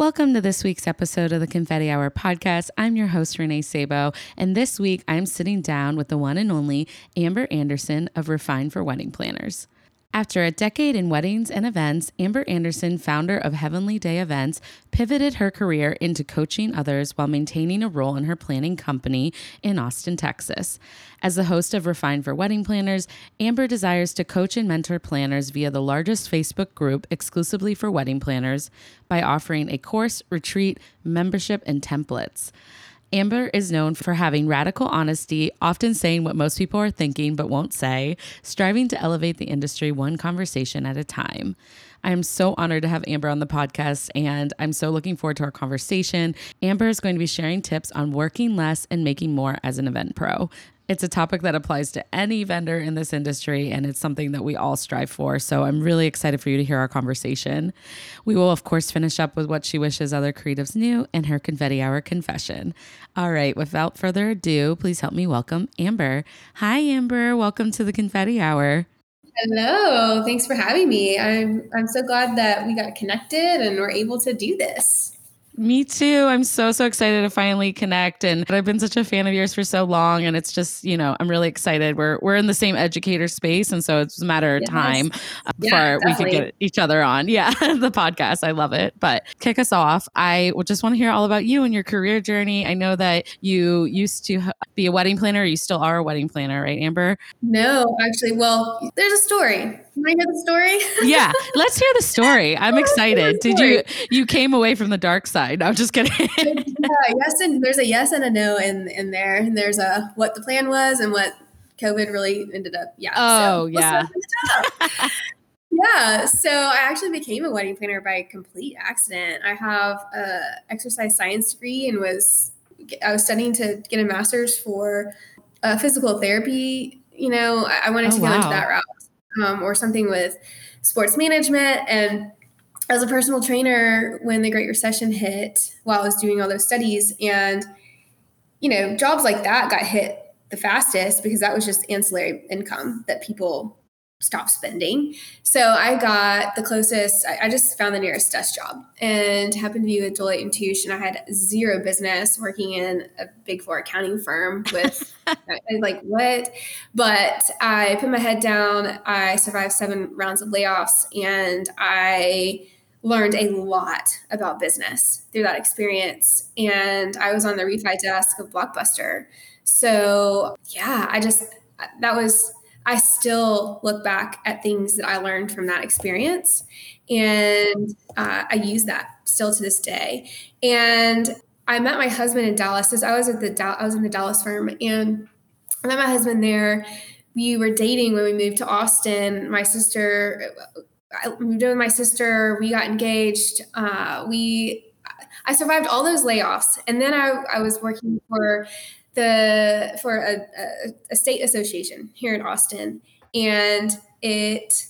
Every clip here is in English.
Welcome to this week's episode of the Confetti Hour podcast. I'm your host, Renee Sabo, and this week I'm sitting down with the one and only Amber Anderson of Refine for Wedding Planners. After a decade in weddings and events, Amber Anderson, founder of Heavenly Day Events, pivoted her career into coaching others while maintaining a role in her planning company in Austin, Texas. As the host of Refine for Wedding Planners, Amber desires to coach and mentor planners via the largest Facebook group exclusively for wedding planners by offering a course, retreat, membership, and templates. Amber is known for having radical honesty, often saying what most people are thinking but won't say, striving to elevate the industry one conversation at a time. I am so honored to have Amber on the podcast, and I'm so looking forward to our conversation. Amber is going to be sharing tips on working less and making more as an event pro. It's a topic that applies to any vendor in this industry, and it's something that we all strive for. So I'm really excited for you to hear our conversation. We will, of course, finish up with what she wishes other creatives knew and her confetti hour confession. All right, without further ado, please help me welcome Amber. Hi, Amber. Welcome to the confetti hour. Hello. Thanks for having me. I'm I'm so glad that we got connected and we're able to do this. Me too. I'm so, so excited to finally connect. And I've been such a fan of yours for so long. And it's just, you know, I'm really excited. We're we're in the same educator space. And so it's a matter of yes. time before yeah, we can get each other on. Yeah, the podcast. I love it. But kick us off. I just want to hear all about you and your career journey. I know that you used to be a wedding planner. You still are a wedding planner, right, Amber? No, actually. Well, there's a story. Can I hear the story? yeah, let's hear the story. I'm excited. Did you you came away from the dark side? I'm just kidding. yeah, yes, and there's a yes and a no in in there. And there's a what the plan was and what COVID really ended up. Yeah. Oh, so, yeah. yeah. So I actually became a wedding planner by complete accident. I have a exercise science degree and was I was studying to get a master's for uh, physical therapy. You know, I, I wanted oh, to go wow. into that route um, or something with sports management. And as a personal trainer, when the Great Recession hit, while I was doing all those studies, and you know, jobs like that got hit the fastest because that was just ancillary income that people stop spending. So I got the closest, I, I, just found the nearest desk job and happened to be with Deloitte and Touche. And I had zero business working in a big four accounting firm with like what? But I put my head down. I survived seven rounds of layoffs and I learned a lot about business through that experience. And I was on the refi desk of Blockbuster. So yeah, I just, that was I still look back at things that I learned from that experience, and uh, I use that still to this day. And I met my husband in Dallas. I was at the I was in the Dallas firm, and I met my husband there. We were dating when we moved to Austin. My sister, I moved in with my sister. We got engaged. Uh, we I survived all those layoffs, and then I, I was working for the for a, a, a state association here in Austin, and it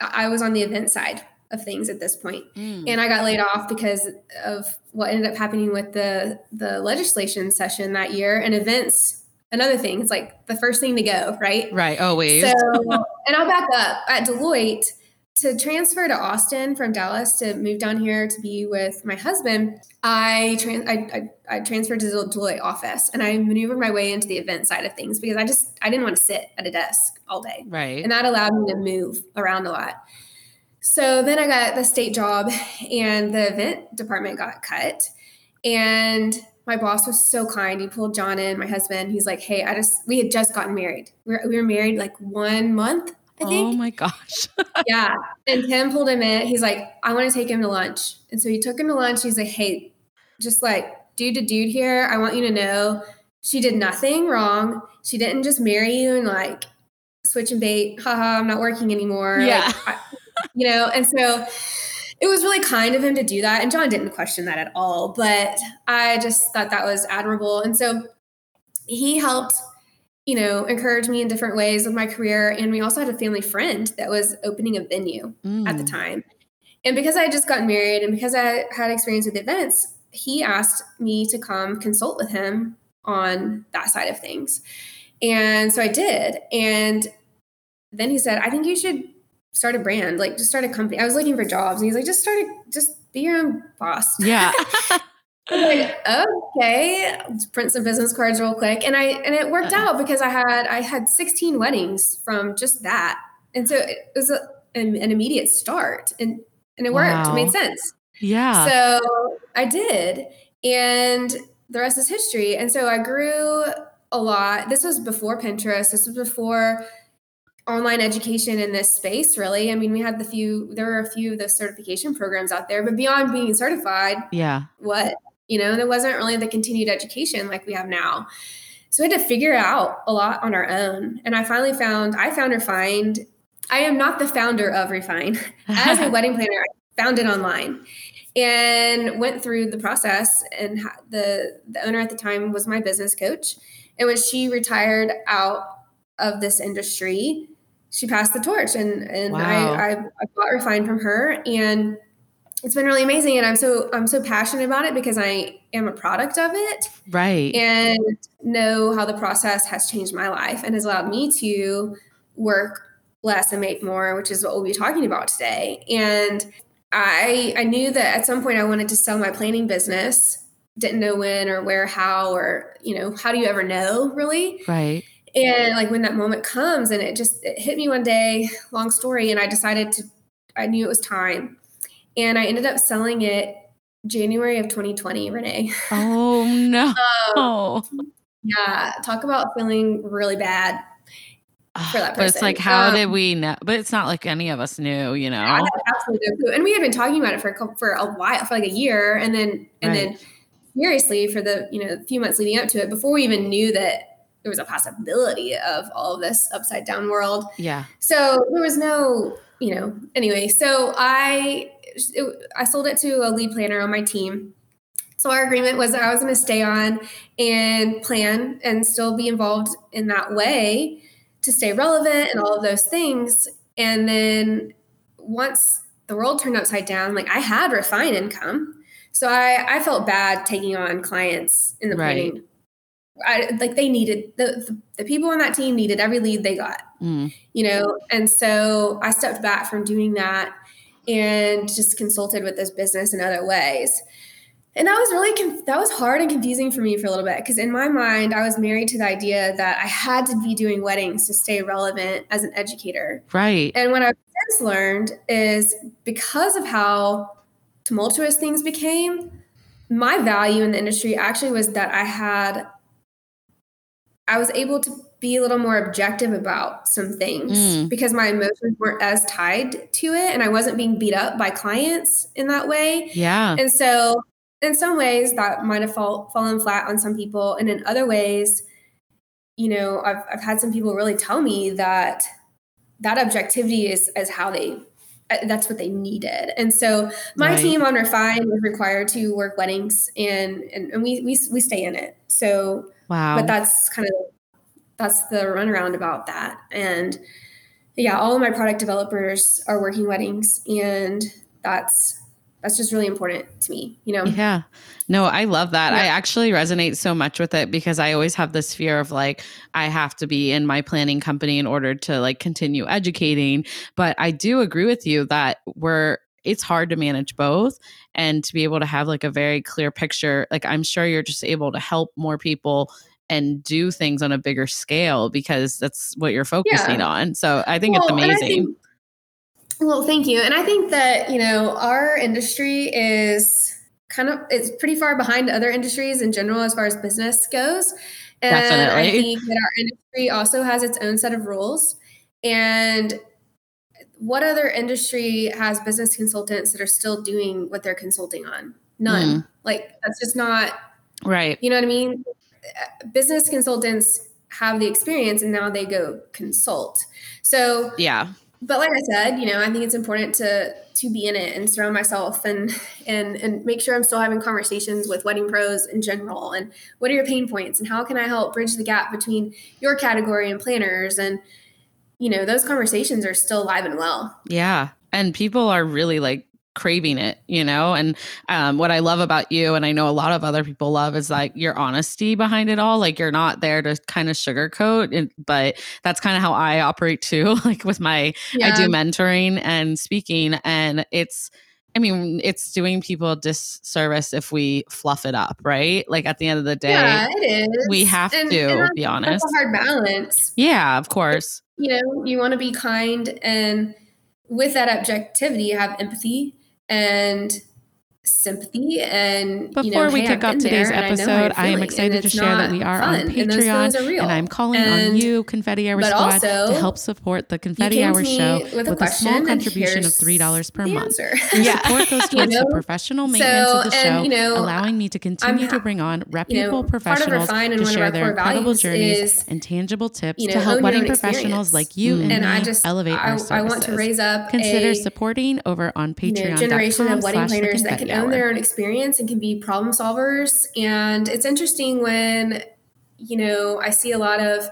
I was on the event side of things at this point. Mm. and I got laid off because of what ended up happening with the the legislation session that year and events. Another thing, it's like the first thing to go, right? Right, always. So, and I'll back up at Deloitte to transfer to Austin from Dallas to move down here to be with my husband, I, trans- I, I, I, transferred to the Deloitte office and I maneuvered my way into the event side of things because I just I didn't want to sit at a desk all day. Right. And that allowed me to move around a lot. So then I got the state job and the event department got cut. And my boss was so kind. He pulled John in, my husband. He's like, hey, I just, we had just gotten married. We were, we were married like one month I oh think. Oh my gosh. yeah. And Tim pulled him in. He's like, I want to take him to lunch. And so he took him to lunch. He's like, hey, just like dude to dude here, I want you to know she did nothing wrong. She didn't just marry you and like switch and bait. Haha, I'm not working anymore. Yeah. Like, I, you know, and so it was really kind of him to do that. And John didn't question that at all, but I just thought that was admirable. And so he helped, you know, encourage me in different ways with my career. And we also had a family friend that was opening a venue mm. at the mm. time. And because I had just gotten married and because I had experience with events, he asked me to come consult with him on that side of things. And so I did. And then he said, I think you should start a brand, like just start a company. I was looking for jobs. And he's like, just start a, just be your own boss. Yeah. like, okay, Let's print some business cards real quick. And I, and it worked uh-huh. out because I had, I had 16 weddings from just that. And so it was a, an, an immediate start and, and it worked. Wow. It made sense. Yeah. So I did. And the rest is history. And so I grew a lot. This was before Pinterest. This was before online education in this space, really. I mean, we had the few, there were a few of the certification programs out there, but beyond being certified, yeah. What? You know, there wasn't really the continued education like we have now. So we had to figure out a lot on our own. And I finally found, I found Refined. I am not the founder of Refine. As a wedding planner, I found it online and went through the process and the the owner at the time was my business coach and when she retired out of this industry she passed the torch and and wow. I, I, I got refined from her and it's been really amazing and i'm so i'm so passionate about it because i am a product of it right and know how the process has changed my life and has allowed me to work less and make more which is what we'll be talking about today and I I knew that at some point I wanted to sell my planning business. Didn't know when or where, how, or you know, how do you ever know really? Right. And like when that moment comes, and it just it hit me one day. Long story, and I decided to. I knew it was time, and I ended up selling it January of 2020. Renee. Oh no. um, yeah, talk about feeling really bad for that person. But it's like, how um, did we know? But it's not like any of us knew, you know. Had absolutely no clue. And we had been talking about it for a, for a while, for like a year, and then and right. then seriously for the you know few months leading up to it, before we even knew that there was a possibility of all of this upside down world. Yeah. So there was no, you know. Anyway, so I it, I sold it to a lead planner on my team. So our agreement was that I was going to stay on and plan and still be involved in that way to stay relevant and all of those things. And then once the world turned upside down, like I had refined income. So I, I felt bad taking on clients in the right. planning. I, like they needed the, the, the people on that team needed every lead they got, mm. you know, and so I stepped back from doing that and just consulted with this business in other ways. And that was really that was hard and confusing for me for a little bit because in my mind i was married to the idea that i had to be doing weddings to stay relevant as an educator. Right. And what i've since learned is because of how tumultuous things became my value in the industry actually was that i had i was able to be a little more objective about some things mm. because my emotions weren't as tied to it and i wasn't being beat up by clients in that way. Yeah. And so in some ways that might have fall, fallen flat on some people. And in other ways you know I've, I've had some people really tell me that that objectivity is is how they uh, that's what they needed. And so my right. team on refine was required to work weddings and, and and we we we stay in it. So wow. but that's kind of that's the runaround about that and yeah all of my product developers are working weddings and that's that's just really important to me, you know? Yeah. No, I love that. Yeah. I actually resonate so much with it because I always have this fear of like, I have to be in my planning company in order to like continue educating. But I do agree with you that we're, it's hard to manage both and to be able to have like a very clear picture. Like, I'm sure you're just able to help more people and do things on a bigger scale because that's what you're focusing yeah. on. So I think well, it's amazing. Well, thank you. And I think that, you know, our industry is kind of it's pretty far behind other industries in general as far as business goes. And Definitely. I think that our industry also has its own set of rules. And what other industry has business consultants that are still doing what they're consulting on? None. Mm. Like that's just not Right. you know what I mean? Business consultants have the experience and now they go consult. So, Yeah. but like I said, you know, I think it's important to to be in it and surround myself and and and make sure I'm still having conversations with wedding pros in general and what are your pain points and how can I help bridge the gap between your category and planners and you know, those conversations are still alive and well. Yeah. And people are really like craving it, you know? And um, what I love about you, and I know a lot of other people love, is like your honesty behind it all. Like you're not there to kind of sugarcoat, it, but that's kind of how I operate too. like with my, I do mentoring and speaking, and it's, I mean, it's doing people a disservice if we fluff it up, right? Like at the end of the day, yeah, it is. we have And- to and be honest. That's a hard balance. Yeah, of course. you know, you want to be kind and with that objectivity, you have empathy and sympathy and Before you know, we hey, kick off today's I episode, I am excited to share that we are fun, on and Patreon, real. and I'm calling on you, Confetti Hour Squad, to help support the Confetti Hour show with a with a small contribution of three dollars per month. Your support goes You towards the professional maintenance So, of the and, show, you know, allowing me to continue to bring on you know, reputable professionals to share their incredible journeys is, and tangible tips know, to help wedding professionals like you and, and me I just elevate our services. I want to raise up Consider supporting over on know, Patreon. generation of wedding planners that can own their own experience and can be problem solvers. And it's interesting when, you know, I see a lot of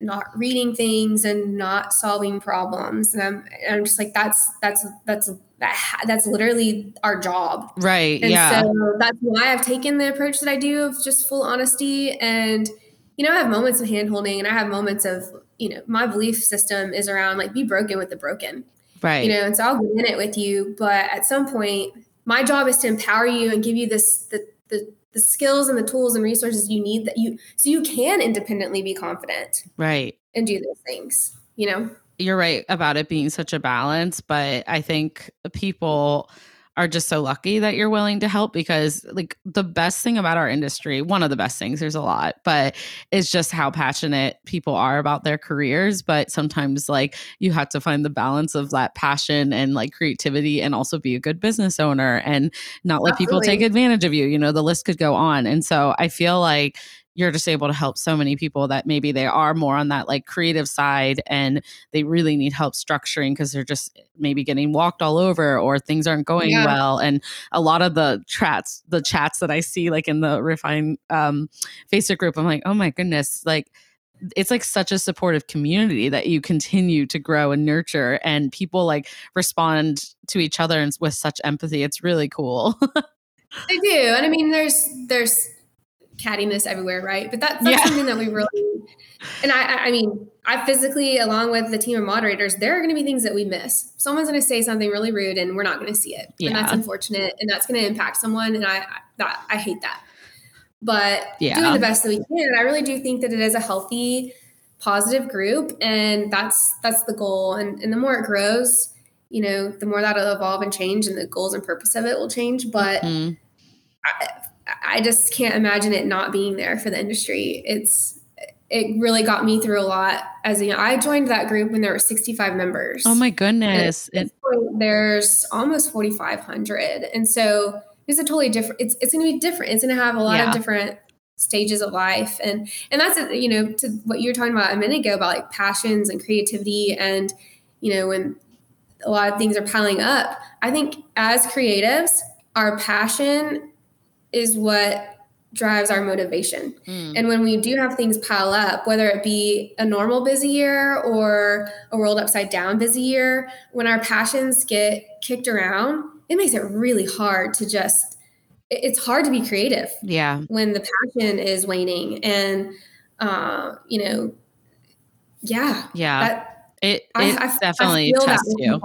not reading things and not solving problems. And I'm, and I'm just like, that's, that's, that's, that, that's literally our job. Right. And yeah. so that's why I've taken the approach that I do of just full honesty. And, you know, I have moments of hand holding and I have moments of, you know, my belief system is around like be broken with the broken right. you know and so i'll get in it with you but at some point my job is to empower you and give you this the the, the skills and the tools and resources you need that you so you can independently be confident right. and do those things you know you're right about it being such a balance, but I think people are just so lucky that you're willing to help because like the best thing about our industry, one of the best things, there's a lot, but it's just how passionate people are about their careers, but sometimes like you have to find the balance of that passion and like creativity and also be a good business owner and not let people take advantage of you, you know, the list could go on. And so I feel like you're just able to help so many people that maybe they are more on that like creative side and they really need help structuring because they're just maybe getting walked all over or things aren't going Yeah. well. And a lot of the chats the chats that i see like in the refine um facebook group i'm like oh my goodness like it's like such a supportive community that you continue to grow and nurture and people like respond to each other and with such empathy. It's really cool. They do and i mean there's there's cattiness everywhere right but that, that's Yeah. something that we really and I, I mean i physically along with the team of moderators there are going to be things that we miss someone's going to say something really rude and we're not going to see it and that's unfortunate and that's going to impact someone and i I- that i hate that but Yeah. doing the best that we can and i really do think that it is a healthy positive group and that's that's the goal and and the more it grows you know the more that'll evolve and change and the goals and purpose of it will change but Mm. I just can't imagine it not being there for the industry. It's it really got me through a lot as you know, I joined that group when there were 65 members. oh my goodness there's almost 4,500, and so it's a totally different. It's it's going to be different. It's going to have a lot Yeah. of different stages of life, and and that's you know to what you were talking about a minute ago about like passions and creativity, and you know when a lot of things are piling up. I think as creatives, our passion is what drives our motivation. Mm. And when we do have things pile up, whether it be a normal busy year or a world upside down busy year, when our passions get kicked around, it makes it really hard to just, it's hard to be creative yeah when the passion is waning. And, uh, you know, yeah, yeah that, it, I, it I, I definitely that tests you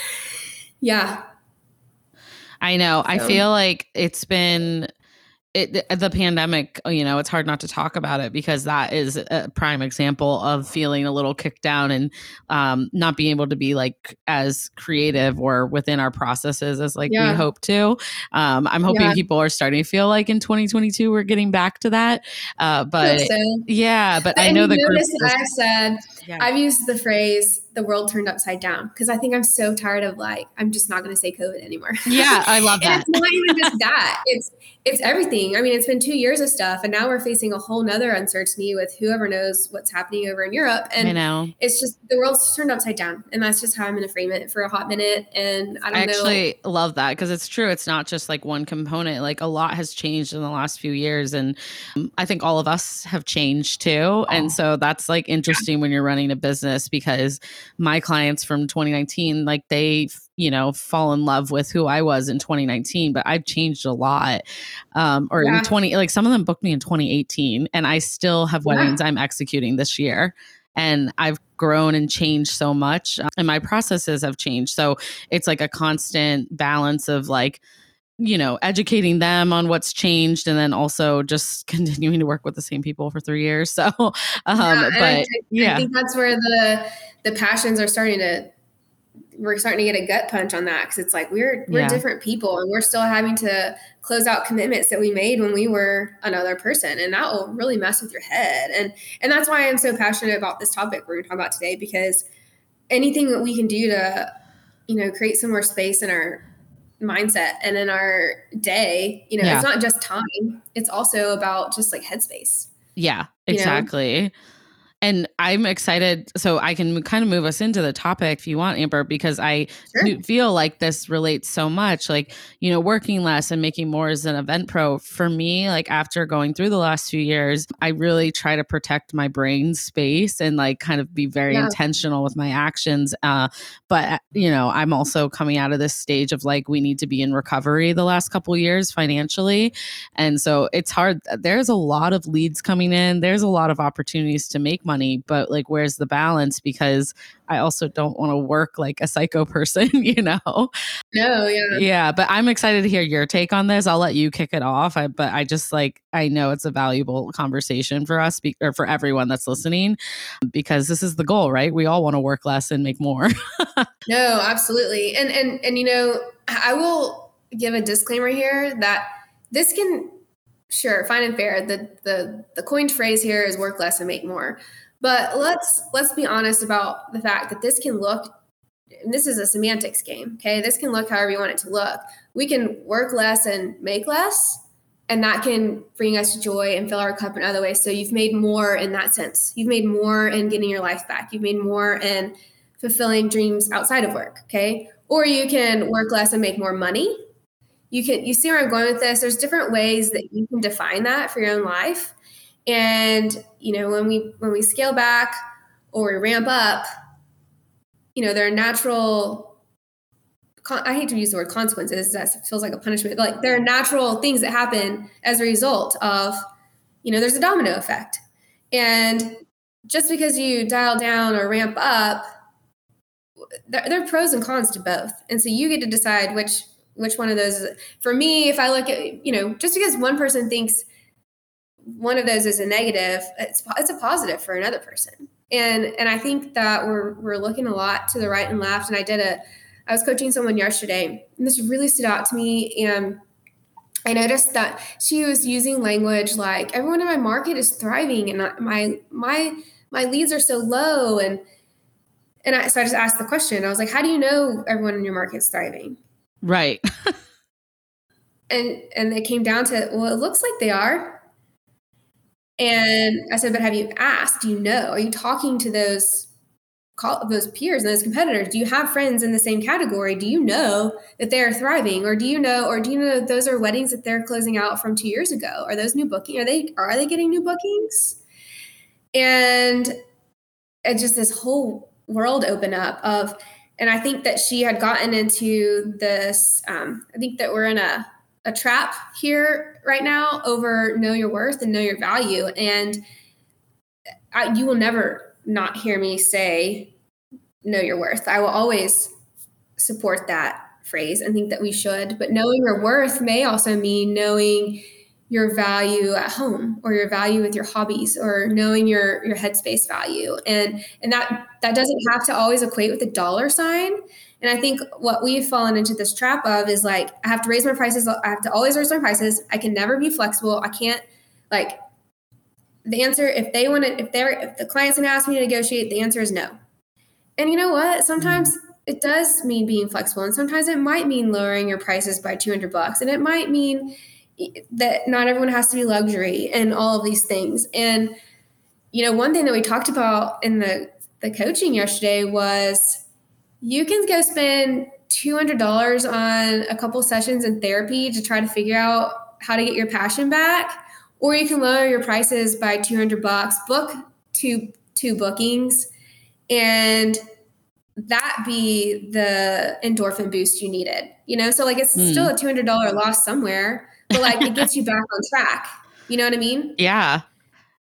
yeah. I know. I feel like it's been it, the- the pandemic, you know, it's hard not to talk about it because that is a prime example of feeling a little kicked down and um, not being able to be like as creative or within our processes as like Yeah. we hope to. Um, I'm hoping Yeah. people are starting to feel like in 2022 we're getting back to that. Uh, but so. yeah, but I know the group. notice I've said yeah. I've used the phrase the world turned upside down because I think I'm so tired of like I'm just not going to say COVID anymore. Yeah, I love that. it's not even just that; it's it's everything. I mean, it's been two years of stuff, and now we're facing a whole nother uncertainty with whoever knows what's happening over in Europe. And I know it's just the world's turned upside down, and that's just how I'm going to frame it for a hot minute. And I don't I actually love that because it's true. It's not just like one component. Like a lot has changed in the last few years, and um, I think all of us have changed too. And so that's like interesting when you're running a business because my clients from 2019, like they, you know, fall in love with who I was in 2019, but I've changed a lot. Um, or Yeah. in 20, like some of them booked me in 2018, and I still have Yeah. weddings I'm executing this year. And I've grown and changed so much, uh, and my processes have changed. So it's like a constant balance of like, you know, educating them on what's changed, and then also just continuing to work with the same people for three years. So, um, Yeah, I but think- I yeah, think that's where the the passions are starting to we're starting to get a gut punch on that because it's like we're we're Yeah. different people and we're still having to close out commitments that we made when we were another person and that will really mess with your head and and that's why I'm so passionate about this topic we're going to talk about today because anything that we can do to you know create some more space in our mindset and in our day you know Yeah. it's not just time it's also about just like headspace yeah, you know? And I'm excited. So I can kind of move us into the topic if you want, Amber, because I Sure. feel like this relates so much. Like, you know, working less and making more as an event pro. For me, like after going through the last few years, I really try to protect my brain space and like kind of be very Yeah. intentional with my actions. Uh, but you know, I'm also coming out of this stage of like we need to be in recovery the last couple years financially. And so it's hard. There's a lot of leads coming in. There's a lot of opportunities to make money, but like, where's the balance? Because I also don't want to work like a psycho person, you know? no yeah Yeah. But I'm excited to hear your take on this. I'll let you kick it off. I, but I just like, I know it's a valuable conversation for us be, or for everyone that's listening because this is the goal, right? We all want to work less and make more. No, absolutely. And and and you know, I will give a disclaimer here that this can sure, fine and fair. The the the coined phrase here is work less and make more. But let's let's be honest about the fact that this can look this is a semantics game, okay? This can look however you want it to look. We can work less and make less, and that can bring us joy and fill our cup in other ways. So you've made more in that sense. You've made more in getting your life back. You've made more in fulfilling dreams outside of work okay or you can work less and make more money you can you see where i'm going with this? There's different ways that you can define that for your own life. And you know when we when we scale back or we ramp up you know there are natural i hate to use the word consequences that feels like a punishment but like there are natural things that happen as a result of you know there's a domino effect. And just because you dial down or ramp up there, there are pros and cons to both. And so you get to decide which which one of those is for me if i look at you know just because one person thinks one of those is a negative it's, it's a positive for another person and and i think that we're we're looking a lot to the right and left and i did a i was coaching someone yesterday and this really stood out to me and I noticed that she was using language like everyone in my market is thriving and my my my leads are so low and and I, so I just asked the question. I was like, "How do you know everyone in your market is thriving?" Right. And and it came down to, "Well, it looks like they are." And I said, "But have you asked? Do you know? Are you talking to those call those peers and those competitors? Do you have friends in the same category? Do you know that they're thriving, or do you know, or do you know those are weddings that they're closing out from two years ago? Are those new booking? Are they are they getting new bookings?" And it just this whole world open up of and i think that she had gotten into this um, i think that we're in a, a trap here right now over know your worth and know your value. And I, you will never not hear me say know your worth. I will always support that phrase and think that we should. But knowing your worth may also mean knowing your value at home or your value with your hobbies or knowing your your headspace value. And and that that doesn't have to always equate with a dollar sign. And i think what we've fallen into this trap of is like i have to raise my prices i have to always raise my prices. I can never be flexible. I can't like the answer if they want to if they're if the client's going to ask me to negotiate the answer is no. And you know what? Sometimes mm-hmm. it does mean being flexible and sometimes it might mean lowering your prices by 200 bucks and it might mean that not everyone has to be luxury and all of these things. And you know, one thing that we talked about in the the coaching yesterday was you can go spend $200 on a couple sessions in therapy to try to figure out how to get your passion back or you can lower your prices by 200 bucks book two two bookings and that be the endorphin boost you needed you know so like it's mm. still a $200 loss somewhere but like it gets you back on track you know what i mean yeah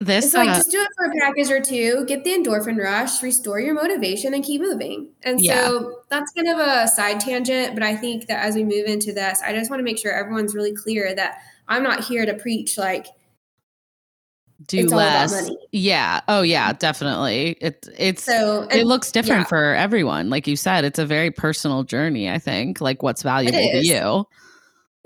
this so like uh, just do it for a package or two, get the endorphin rush, restore your motivation, and keep moving. And yeah. so that's kind of a side tangent, but I think that as we move into this, I just want to make sure everyone's really clear that I'm not here to preach like do less. Yeah. Oh yeah, definitely. It it's so and, it looks different yeah. for everyone. Like you said, it's a very personal journey, I think. Like what's valuable to you.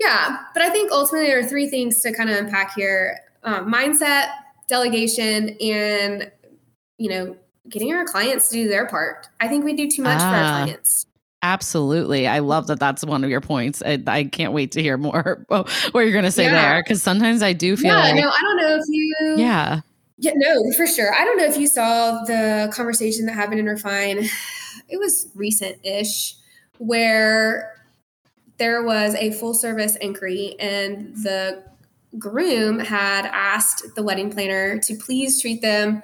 Yeah. But I think ultimately there are three things to kind of unpack here. Um, mindset, delegation and you know getting our clients to do their part i think we do too much ah, for our ah, clients absolutely i love that that's one of your points i, I can't wait to hear more what you're going to say yeah. there because sometimes i do feel yeah like, no i don't know if you yeah yeah no for sure i don't know if you saw the conversation that happened in refine it was recent-ish where there was a full service inquiry and the groom had asked the wedding planner to please treat them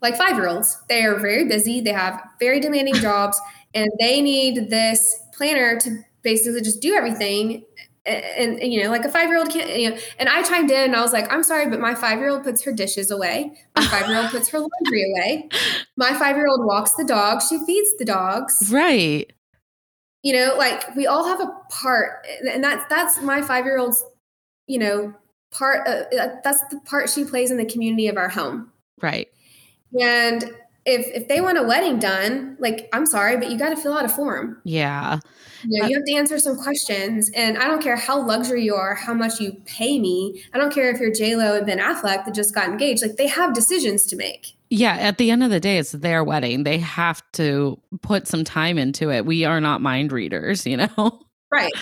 like five year olds. They are very busy, they have very demanding jobs, and they need this planner to basically just do everything. And, and, you know, like a five year old can't, you know, and I chimed in and I was like, I'm sorry, but my five year old puts her dishes away. My five year old puts her laundry away. My five year old walks the dog. She feeds the dogs. Right. You know, like we all have a part. And that's, that's my five year old's, you know, part uh, that's the part she plays in the community of our home. Right. And if if they want a wedding done like i'm sorry but you got to fill out a form. Yeah. You, know, you have to answer some questions and i don't care how luxury you are how much you pay me i don't care if you're j-lo and ben affleck that just got engaged like they have decisions to make yeah at the end of the day it's their wedding they have to put some time into it we are not mind readers you know right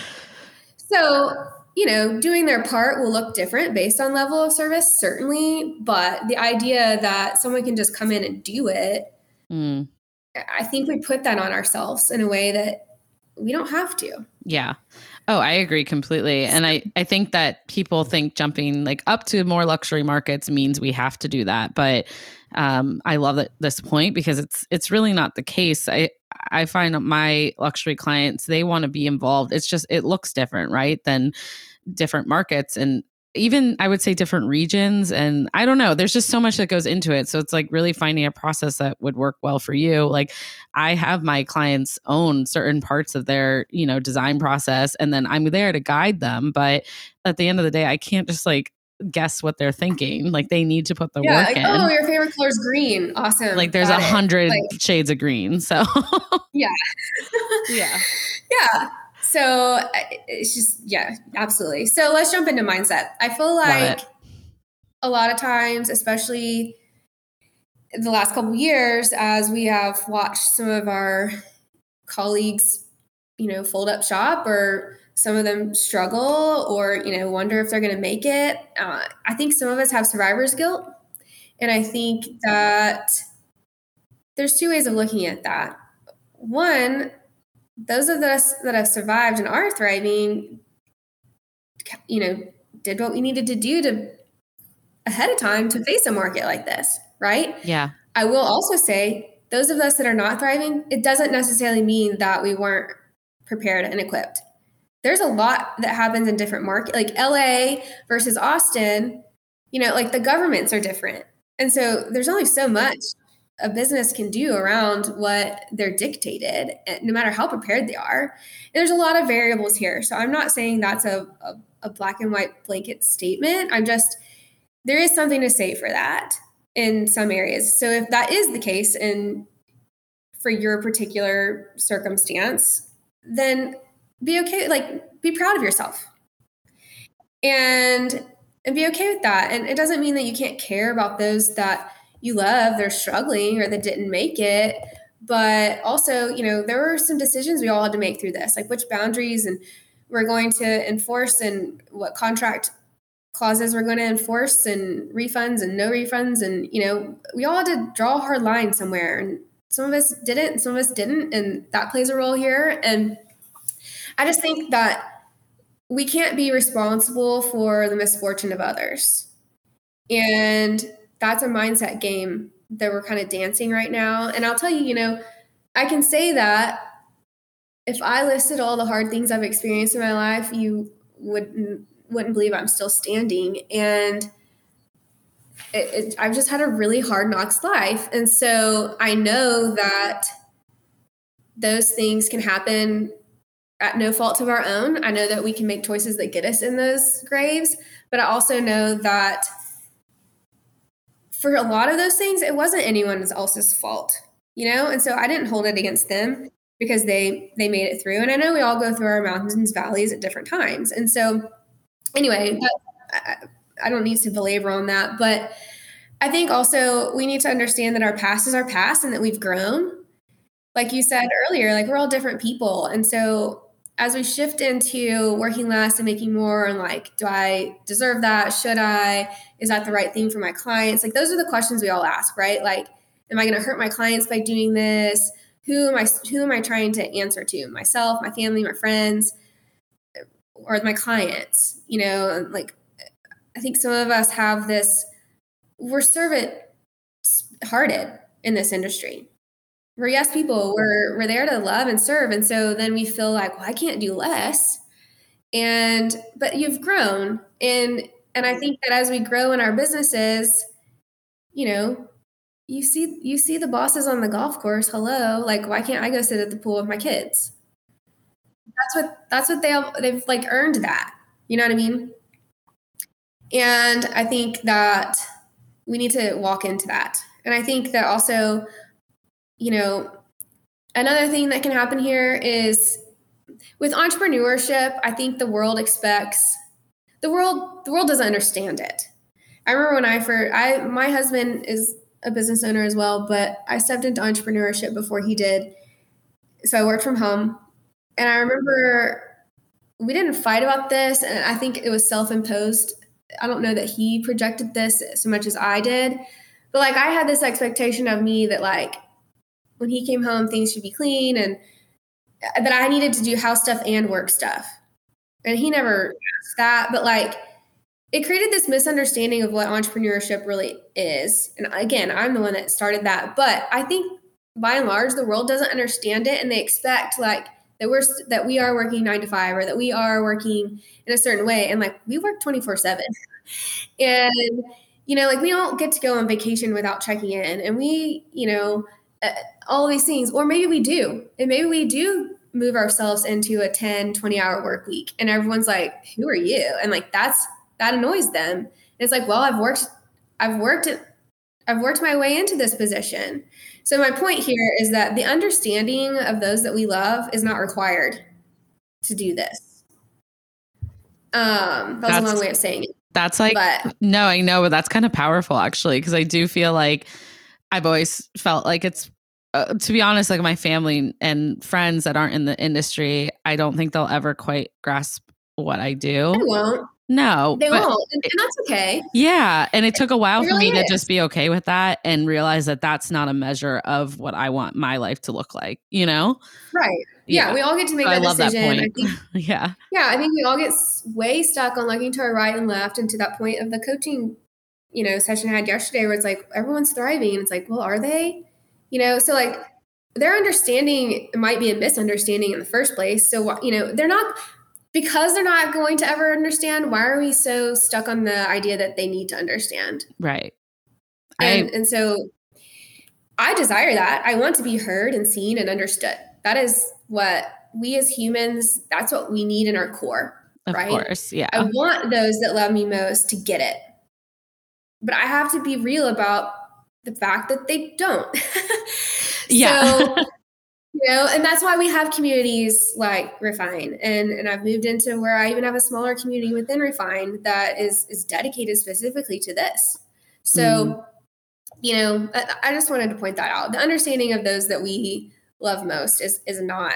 so you know, doing their part will look different based on level of service, certainly. But the idea that someone can just come in and do it, mm. I think we put that on ourselves in a way that we don't have to. Yeah. Oh, I agree completely. And I, I think that people think jumping like up to more luxury markets means we have to do that. But um, I love that this point because it's it's really not the case. I I find my luxury clients, they want to be involved. It's just it looks different, right? Than different markets and even I would say different regions. And I don't know, there's just so much that goes into it. So it's like really finding a process that would work well for you. Like I have my clients own certain parts of their, you know, design process and then I'm there to guide them. But at the end of the day, I can't just like guess what they're thinking. Like they need to put the yeah, work like, in. Oh, your favorite color is green. Awesome. Like there's a hundred like, shades of green. So yeah. yeah. Yeah. So it's just, yeah, absolutely. So let's jump into mindset. I feel like a lot of times, especially the last couple years, as we have watched some of our colleagues, you know, fold up shop or some of them struggle or, you know, wonder if they're going to make it. Uh, I think some of us have survivor's guilt. And I think that there's two ways of looking at that. One, those of us that have survived and are thriving, you know, did what we needed to do to ahead of time to face a market like this, right? Yeah. I will also say, those of us that are not thriving, it doesn't necessarily mean that we weren't prepared and equipped. There's a lot that happens in different markets, like LA versus Austin, you know, like the governments are different. And so there's only so much a business can do around what they're dictated, eh, no matter how prepared they are. And there's a lot of variables here. So I'm not saying that's a, a, a black and white blanket statement. I'm just, there is something to say for that in some areas. So if that is the case and for your particular circumstance, then be okay, like be proud of yourself. And and be okay with that. And it doesn't mean that you can't care about those that you love they're struggling or that didn't make it. But also, you know, there were some decisions we all had to make through this, like which boundaries and we're going to enforce and what contract clauses we're going to enforce and refunds and no refunds. And you know we all had to draw a hard line somewhere. And some of us didn't and some of us didn't. And that plays a role here. And i just think that we can't be responsible for the misfortune of others. And that's a mindset game that we're kind of dancing right now. And i'll tell you you know i can say that if i listed all the hard things i've experienced in my life you wouldn't wouldn't believe i'm still standing. And it, it, I've just had a really hard knocks life. And so I know that those things can happen at no fault of our own. I know that we can make choices that get us in those graves, but I also know that for a lot of those things, it wasn't anyone else's fault, you know? And so I didn't hold it against them because they they made it through. And I know we all go through our mountains, valleys at different times. And so anyway, that, I don't need to belabor on that, but I think also we need to understand that our past is our past and that we've grown. Like you said earlier, like we're all different people. And so as we shift into working less and making more and like, do I deserve that? Should I? Is that the right thing for my clients? Like those are the questions we all ask, right? Like, am I going to hurt my clients by doing this? Who am I who am I trying to answer to? Myself, my family, my friends, or my clients? You know, like I think some of us have this, we're servant hearted in this industry. We're yes people, we're, we're there to love and serve. And so then we feel like, well, I can't do less. And, but you've grown. And, and I think that as we grow in our businesses, you know, you see you see the bosses on the golf course hello like why can't i go sit at the pool with my kids that's what that's what they have, they've like earned that you know what i mean and I think that we need to walk into that. And I think that also, you know, another thing that can happen here is with entrepreneurship, I think the world expects the world the world doesn't understand it. I remember when I first I my husband is a business owner as well, but I stepped into entrepreneurship before he did. So I worked from home. And I remember we didn't fight about this and I think it was self-imposed I don't know that he projected this so much as I did, but like I had this expectation of me that like when he came home, things should be clean and uh, that I needed to do house stuff and work stuff. And he never asked that, but like it created this misunderstanding of what entrepreneurship really is. And again, I'm the one that started that, but I think by and large the world doesn't understand it and they expect like that we're that we are working nine to five or that we are working in a certain way and like we work 24 7 and you know like we don't get to go on vacation without checking in and we you know all these things or maybe we do and maybe we do move ourselves into a 10 20 hour work week and everyone's like who are you and like that's that annoys them and it's like well i've worked i've worked it i've worked my way into this position so my point here is that the understanding of those that we love is not required to do this. Um, that was that's, a long way of saying it. That's like but, no, I know, but that's kind of powerful actually, because I do feel like I've always felt like it's uh, to be honest, like my family and friends that aren't in the industry, I don't think they'll ever quite grasp what I do. They won't. No, they won't, and, and, that's okay. Yeah, and it took a while for me is. to just be okay with that and realize that that's not a measure of what I want my life to look like. You know, right? Yeah, yeah we all get to make so that I decision. That I think, yeah, yeah, I think we all get way stuck on looking to our right and left, and to that point of the coaching, you know, session I had yesterday, where it's like everyone's thriving, and it's like, well, are they? You know, so like their understanding might be a misunderstanding in the first place. So you know, they're not because they're not going to ever understand, why are we so stuck on the idea that they need to understand? Right. And, I, and so I desire that. I want to be heard and seen and understood. That is what we as humans, that's what we need in our core. Of right? course. Yeah. I want those that love me most to get it. But I have to be real about the fact that they don't. yeah. So you know and that's why we have communities like refine and and i've moved into where i even have a smaller community within refine that is is dedicated specifically to this so mm. you know, I, I just wanted to point that out. The understanding of those that we love most is is not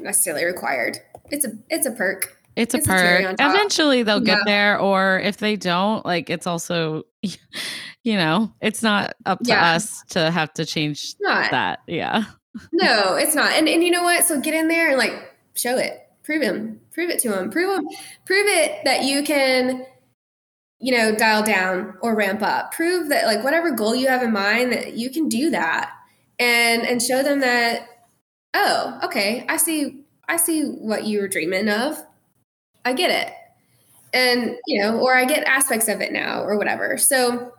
necessarily required. It's a it's a perk. It's a It's perk. Eventually they'll get Yeah. there, or if they don't, like it's also, you know, it's not up to Yeah. us to have to change not. that. Yeah. No, it's not. And and you know what? So get in there and like show it. Prove him. Prove it to him. Prove him. Prove it that you can, you know, dial down or ramp up. Prove that like whatever goal you have in mind that you can do that. And and show them that, oh, okay, I see I see what you were dreaming of. I get it. And, you know, or I get aspects of it now or whatever. So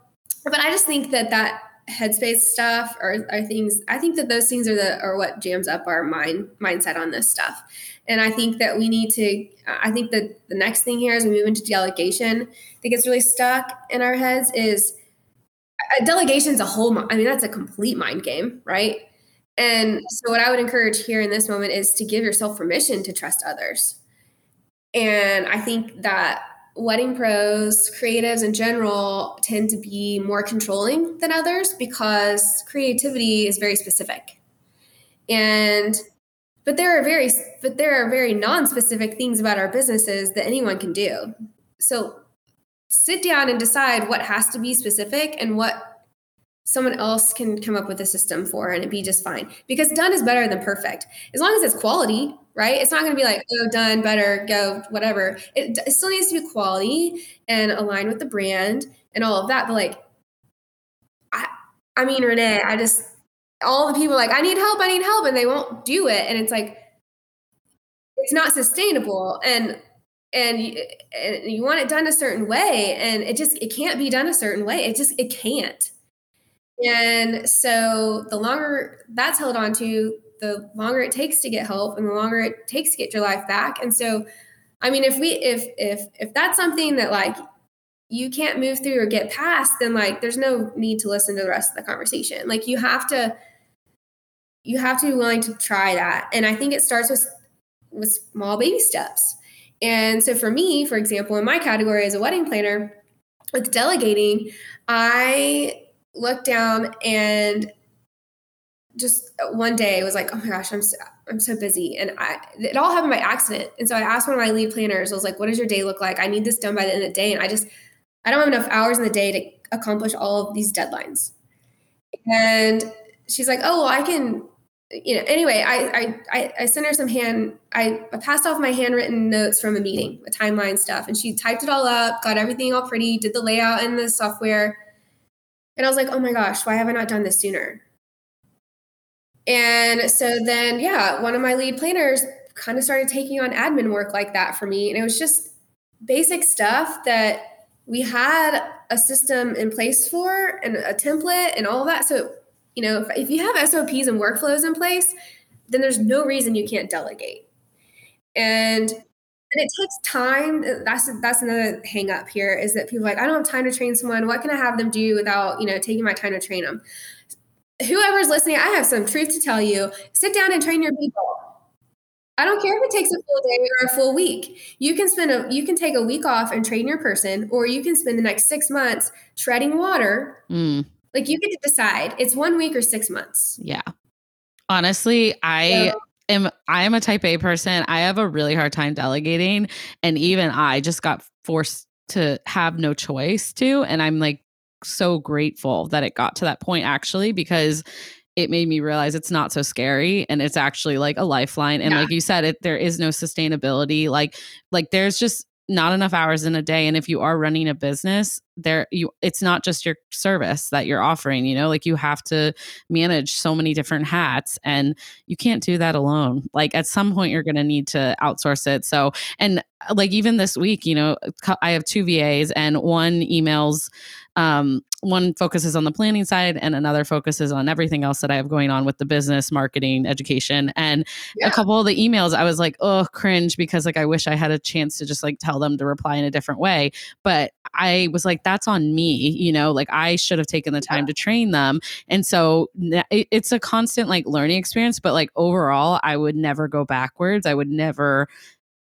but I just think that that headspace stuff are, are things I think that those things are the are what jams up our mind mindset on this stuff. And I think that we need to I think that the next thing here as we move into delegation that gets really stuck in our heads is uh, delegation's a whole I mean that's a complete mind game, right? And so what I would encourage here in this moment is to give yourself permission to trust others. And I think that wedding pros, creatives in general, tend to be more controlling than others because creativity is very specific. And but there are very but there are very non-specific things about our businesses that anyone can do. So sit down and decide what has to be specific and what someone else can come up with a system for and it'd be just fine. Because done is better than perfect. As long as it's quality, right? It's not going to be like, oh, done, better, go, whatever. It, it still needs to be quality and align with the brand and all of that. But like, I, I mean, Renee, I just, all the people like, I need help, I need help, and they won't do it. And it's like, it's not sustainable. And, and you, and you want it done a certain way and it just, it can't be done a certain way. It just, it can't. And so the longer that's held on to, the longer it takes to get help and the longer it takes to get your life back. And so, I mean, if we, if, if, if that's something that like you can't move through or get past, then like there's no need to listen to the rest of the conversation. Like you have to, you have to be willing to try that. And I think it starts with, with small baby steps. And so for me, for example, in my category as a wedding planner with delegating, I looked down and just uh, one day was like, oh my gosh, I'm so, I'm so busy, and I it all happened by accident. And so I asked one of my lead planners, I was like, what does your day look like? I need this done by the end of the day, and I just I don't have enough hours in the day to accomplish all of these deadlines. And she's like, oh well, I can. You know, anyway, I I I sent her some hand. I, I passed off my handwritten notes from a meeting, a timeline stuff, and she typed it all up, got everything all pretty, did the layout in the software, and I was like, oh my gosh, why have I not done this sooner? And so then, yeah, one of my lead planners kind of started taking on admin work like that for me. And it was just basic stuff that we had a system in place for and a template and all that. So, you know, if, if you have SOPs and workflows in place, then there's no reason you can't delegate. And and it takes time. Uh, that's that's another hang up here is that people like, I don't have time to train someone. What can I have them do without, you know, taking my time to train them? Whoever's listening, I have some truth to tell you. Sit down and train your people. I don't care if it takes a full day or a full week. You can spend a you can take a week off and train your person, or you can spend the next six months treading water. Mm, Like you get to decide. It's one week or six months. yeah. Honestly, I So- am I am a type A person. I have a really hard time delegating and even I just got forced to have no choice to and I'm like so grateful that it got to that point actually because it made me realize it's not so scary and it's actually like a lifeline and Yeah. like you said it there is no sustainability like like there's just not enough hours in a day and if you are running a business there you it's not just your service that you're offering you know like you have to manage so many different hats and you can't do that alone like at some point you're going to need to outsource it so and uh, like even this week you know i have two vas and one emails um, one focuses on the planning side and another focuses on everything else that i have going on with the business marketing education. And Yeah. a couple of the emails i was like oh cringe because like i wish i had a chance to just like tell them to reply in a different way. But i was like that's on me you know? Like i should have taken the time to train them. And so it's a constant like learning experience but like overall i would never go backwards. I would never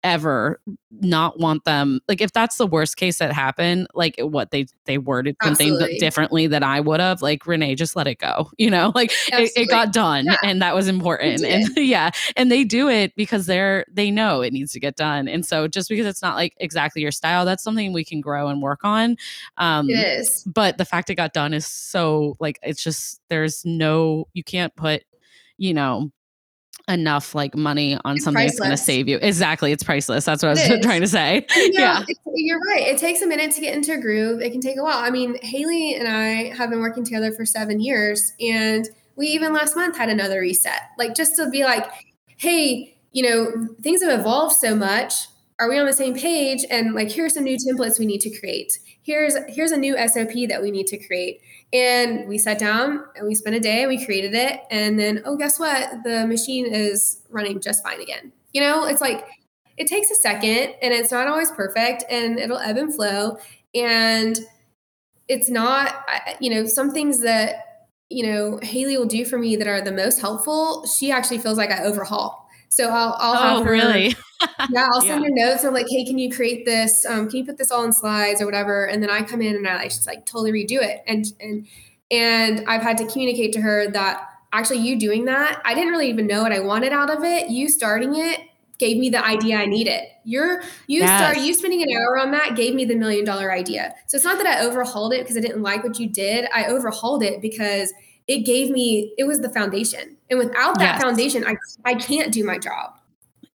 ever not want them like if that's the worst case that happened like what they they worded something Absolutely. differently than i would have like renee just let it go you know like it, it got done Yeah. and that was important and yeah and they do it because they're they know it needs to get done and so just because it's not like exactly your style that's something we can grow and work on um It is. but the fact it got done is so like it's just there's no you can't put you know enough like money on It's something that's going to save you exactly it's priceless that's what i was It is. trying to say You know, yeah you're right. It takes a minute to get into a groove. It can take a while. I mean, Haley and I have been working together for seven years, and we even last month had another reset. Like just to be like, hey, you know, things have evolved so much. Are we on the same page? And like, here's some new templates we need to create. Here's here's a new SOP that we need to create. And we sat down and we spent a day and we created it. And then, oh, guess what? The machine is running just fine again. You know, it's like it takes a second and it's not always perfect and it'll ebb and flow and it's not you know some things that you know haley will do for me that are the most helpful she actually feels like i overhaul so i'll, I'll have oh her, really? Yeah i'll send her notes i'm like hey can you create this? Um, can you put this all in slides or whatever? And then i come in and i like just like totally redo it. And and and i've had to communicate to her that actually you doing that i didn't really even know what i wanted out of it. You starting it gave me the idea i needed. You're you start you spending an hour on that gave me the million dollar idea. So it's not that i overhauled it because i didn't like what you did. I overhauled it because it gave me it was the foundation. And without that Yes. foundation i i can't do my job.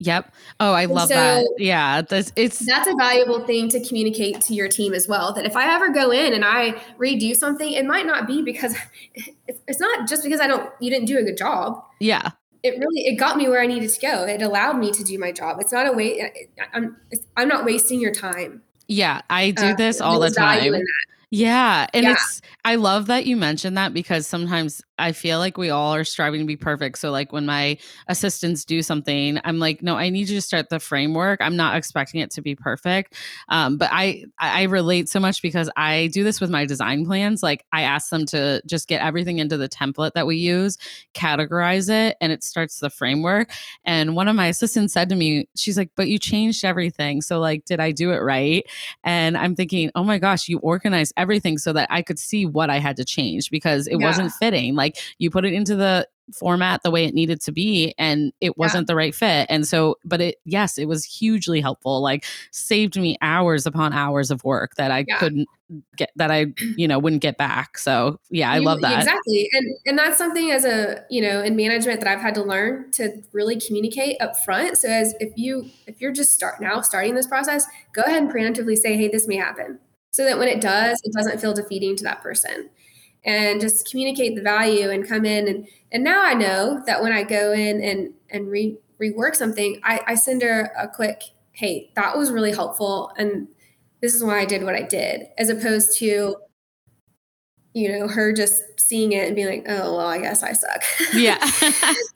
Yep. Oh i And love that. Yeah that's it's that's a valuable thing to communicate to your team as well that if i ever go in and i redo something it might not be because it's not just because i don't you didn't do a good job. Yeah. It really it got me where i needed to go. It allowed me to do my job. It's not a way i'm i'm not wasting your time. Yeah i do Uh, this all the time. Yeah. And Yeah. it's, I love that you mentioned that because sometimes I feel like we all are striving to be perfect. So, like, when my assistants do something, I'm like, no, I need you to start the framework. I'm not expecting it to be perfect. Um, but I, I relate so much because I do this with my design plans. Like, I ask them to just get everything into the template that we use, categorize it, and it starts the framework. And one of my assistants said to me, she's like, but you changed everything. So, like, did I do it right? And I'm thinking, oh my gosh, you organized everything so that I could see I had to change because it Yeah. wasn't fitting. Like you put it into the format the way it needed to be and it wasn't the right fit. And so, but it, yes, it was hugely helpful. Like saved me hours upon hours of work that I Yeah. couldn't get, that I, you know, wouldn't get back. So yeah, I You- love that. exactly and and that's something as a you know in management that i've had to learn to really communicate up front so as if you if you're just start now starting this process go ahead and preemptively say hey this may happen so that when it does it doesn't feel defeating to that person. And just communicate the value and come in. And and now i know that when i go in and and re, rework something I, I send her a quick hey that was really helpful and this is why i did what i did as opposed to you know her just seeing it and being like oh well i guess i suck. Yeah.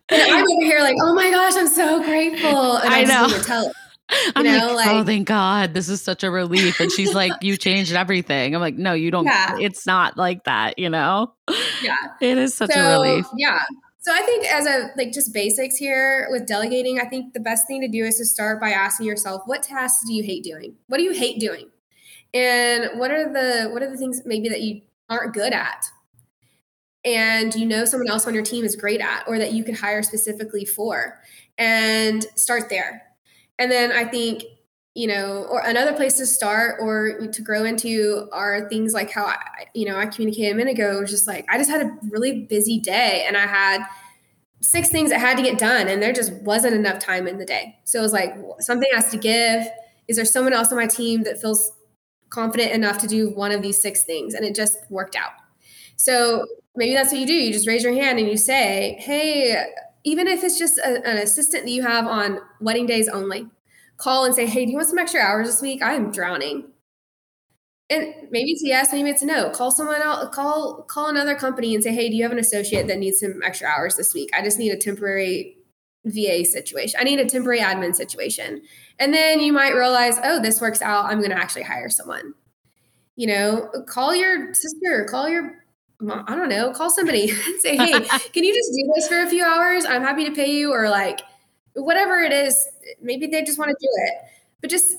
and i'm over here like oh my gosh i'm so grateful. And i, I know. Need to tell it I'm know, oh, like, oh, thank God. This is such a relief. And she's like, you changed everything. I'm like, no, you don't. Yeah. It's not like that, you know? yeah It is such so a relief. yeah so i think as a like just basics here with delegating i think the best thing to do is to start by asking yourself what tasks do you hate doing what do you hate doing and what are the what are the things maybe that you aren't good at and you know someone else on your team is great at or that you could hire specifically for and start there and then i think you know or another place to start or to grow into are things like how i you know i communicated a minute ago it was just like i just had a really busy day and i had six things that had to get done and there just wasn't enough time in the day. So it was like something has to give. Is there someone else on my team that feels confident enough to do one of these six things? And it just worked out. So maybe that's what you do. You just raise your hand and you say hey even if it's just a, an assistant that you have on wedding days only call and say hey do you want some extra hours this week? I am drowning. And maybe it's yes maybe it's no. Call someone else call call another company and say hey do you have an associate that needs some extra hours this week? I just need a temporary va situation i need a temporary admin situation. And then you might realize oh this works out. I'm going to actually hire someone. You know call your sister call your i don't know call somebody and say hey can you just do this for a few hours i'm happy to pay you or like whatever it is maybe they just want to do it, but just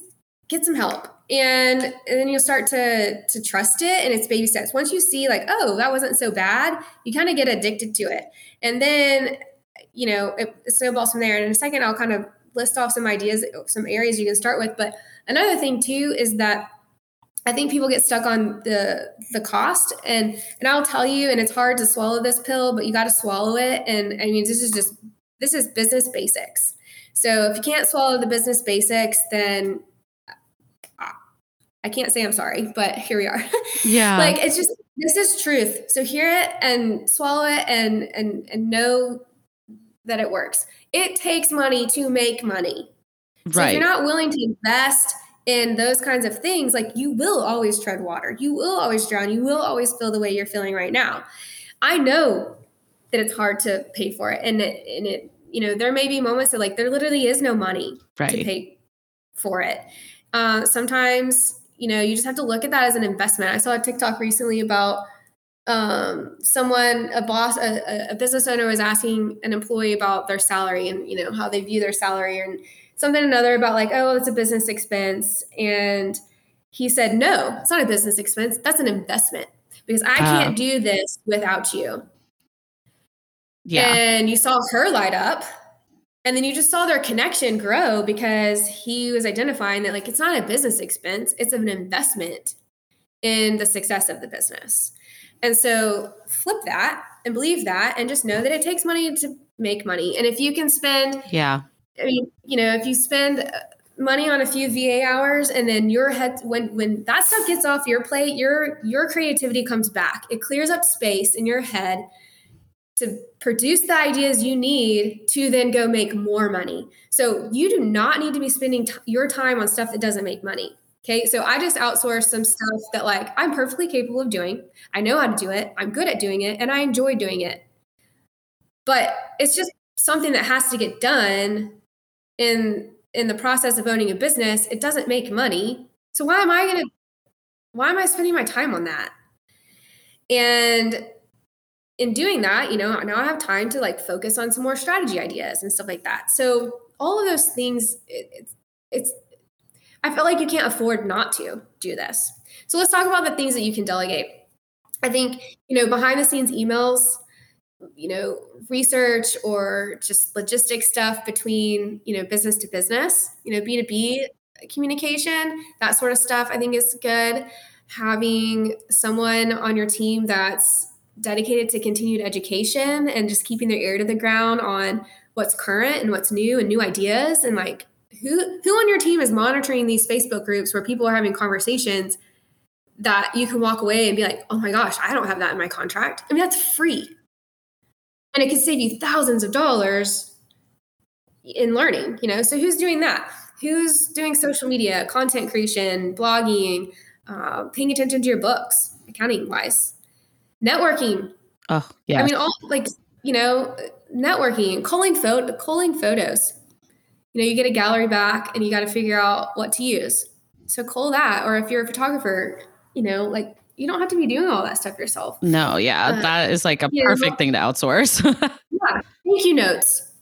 get some help. And, and then you'll start to to trust it and it's baby steps. Once you see like, oh, that wasn't so bad, you kind of get addicted to it. And then, you know, it, snowballs from there. And in a second, I'll kind of list off some ideas, some areas you can start with. But another thing too is that I think people get stuck on the the cost and and I'll tell you and it's hard to swallow this pill but you got to swallow it and I mean this is just this is business basics. So if you can't swallow the business basics then uh, I can't say I'm sorry, but here we are. Yeah. like it's just this is truth. So hear it and swallow it and and and know that it works. It takes money to make money. So right. if you're not willing to invest in those kinds of things, like you will always tread water. You will always drown. You will always feel the way you're feeling right now. I know that it's hard to pay for it. And it, and it, you know, there may be moments that like there literally is no money right. to pay for it. Uh, sometimes, you know, you just have to look at that as an investment. I saw a TikTok recently about um, someone, a boss, a, a business owner was asking an employee about their salary and, you know, how they view their salary and, something another about like, oh, it's a business expense. And he said, no, it's not a business expense. That's an investment because I can't uh, do this without you. Yeah. And you saw her light up. And then you just saw their connection grow because he was identifying that like it's not a business expense, it's an investment in the success of the business. And so flip that and believe that and just know that it takes money to make money. And if you can spend yeah I mean, you know, if you spend uh, money on a few VA hours and then your head when when that stuff gets off your plate, your your creativity comes back. It clears up space in your head to produce the ideas you need to then go make more money. So you do not need to be spending t- your time on stuff that doesn't make money. Okay, so I just outsource some stuff that like I'm perfectly capable of doing. I know how to do it. I'm good at doing it and I enjoy doing it. But it's just something that has to get done in in the process of owning a business, it doesn't make money. So why am I going to why am I spending my time on that? And in doing that, you know, now I have time to like focus on some more strategy ideas and stuff like that. So all of those things, it, it's, it's, I feel like you can't afford not to do this. So let's talk about the things that you can delegate. I think, you know, behind the scenes emails, you know research or just logistic stuff between you know business to business you know b2b communication that sort of stuff i think is good. Having someone on your team that's dedicated to continued education and just keeping their ear to the ground on what's current and what's new and new ideas and like who who on your team is monitoring these facebook groups where people are having conversations that you can walk away and be like oh my gosh i don't have that in my contract. I mean that's free and it could save you thousands of dollars in learning you know? So who's doing that? Who's doing social media content creation blogging uh, paying attention to your books accounting wise networking. Oh yeah. I mean all like you know networking culling photo culling photos. You know you get a gallery back and you got to figure out what to use. So cull that or if you're a photographer you know like you don't have to be doing all that stuff yourself. No, yeah, uh, that is like a perfect know, thing to outsource. yeah, thank you notes.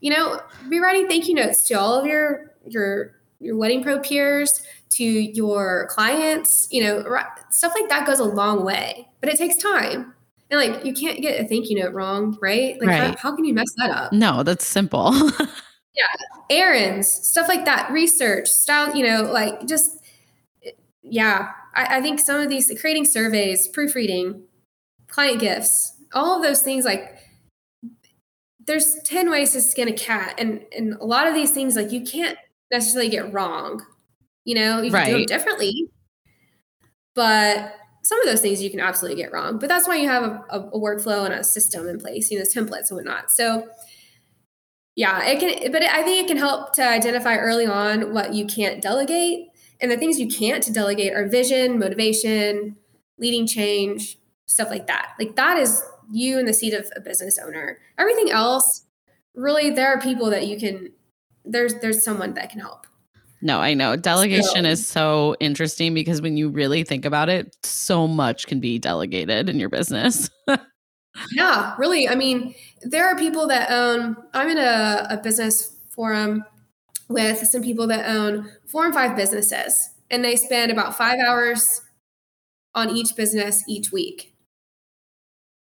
You know, be writing thank you notes to all of your your your wedding pro peers, to your clients. You know, stuff like that goes a long way, but it takes time. And like, you can't get a thank you note wrong, right? Like, right. How, how can you mess that up? No, that's simple. yeah, errands, stuff like that, research, style. You know, like just yeah, I, I think some of these creating surveys, proofreading, client gifts, all of those things like there's 10 ways to skin a cat and and a lot of these things like you can't necessarily get wrong you know you can right. do them differently but some of those things you can absolutely get wrong but that's why you have a, a, a workflow and a system in place you know templates and whatnot so yeah it can but i think it can help to identify early on what you can't delegate and the things you can't to delegate are vision, motivation, leading change, stuff like that. Like that is you in the seat of a business owner. Everything else, really, there are people that you can. There's there's someone that can help. No, I know. Delegation so, is so interesting because when you really think about it, so much can be delegated in your business. yeah, really. I mean, there are people that own, I'm in a, a business forum with some people that own four and five businesses, and they spend about five hours on each business each week.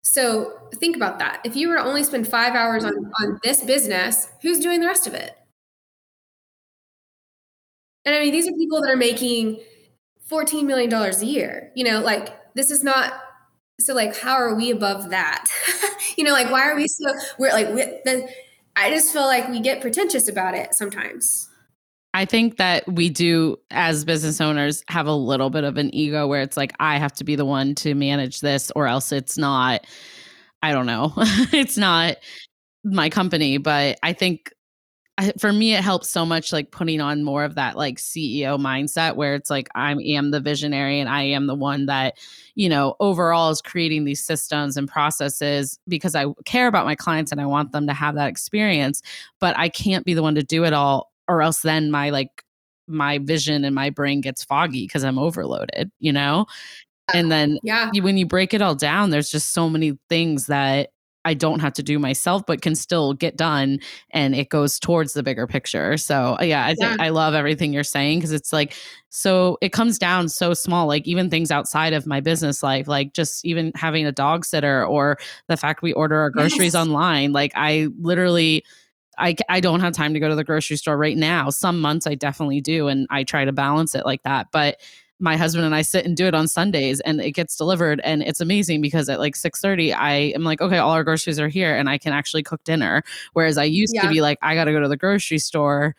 So think about that. If you were to only spend five hours on, on this business, who's doing the rest of it? And I mean, these are people that are making $14 million a year. You know, like this is not so like how are we above that? you know, like why are we so we're like we, the, I just feel like we get pretentious about it sometimes. I think that we do, as business owners, have a little bit of an ego where it's like, I have to be the one to manage this, or else it's not, I don't know, it's not my company. But I think for me, it helps so much like putting on more of that like CEO mindset where it's like, I am the visionary and I am the one that, you know, overall is creating these systems and processes because I care about my clients and I want them to have that experience. But I can't be the one to do it all or else then my like my vision and my brain gets foggy because I'm overloaded, you know? And oh, then yeah. You, when you break it all down, there's just so many things that I don't have to do myself, but can still get done and it goes towards the bigger picture. So, yeah, I think yeah. I love everything you're saying because it's like, so it comes down so small, like even things outside of my business life, like just even having a dog sitter or the fact we order our groceries yes. online. Like, I literally, I, I don't have time to go to the grocery store right now. Some months I definitely do, and I try to balance it like that. But my husband and I sit and do it on Sundays, and it gets delivered, and it's amazing because at like six thirty, I am like, okay, all our groceries are here, and I can actually cook dinner. Whereas I used yeah. to be like, I got to go to the grocery store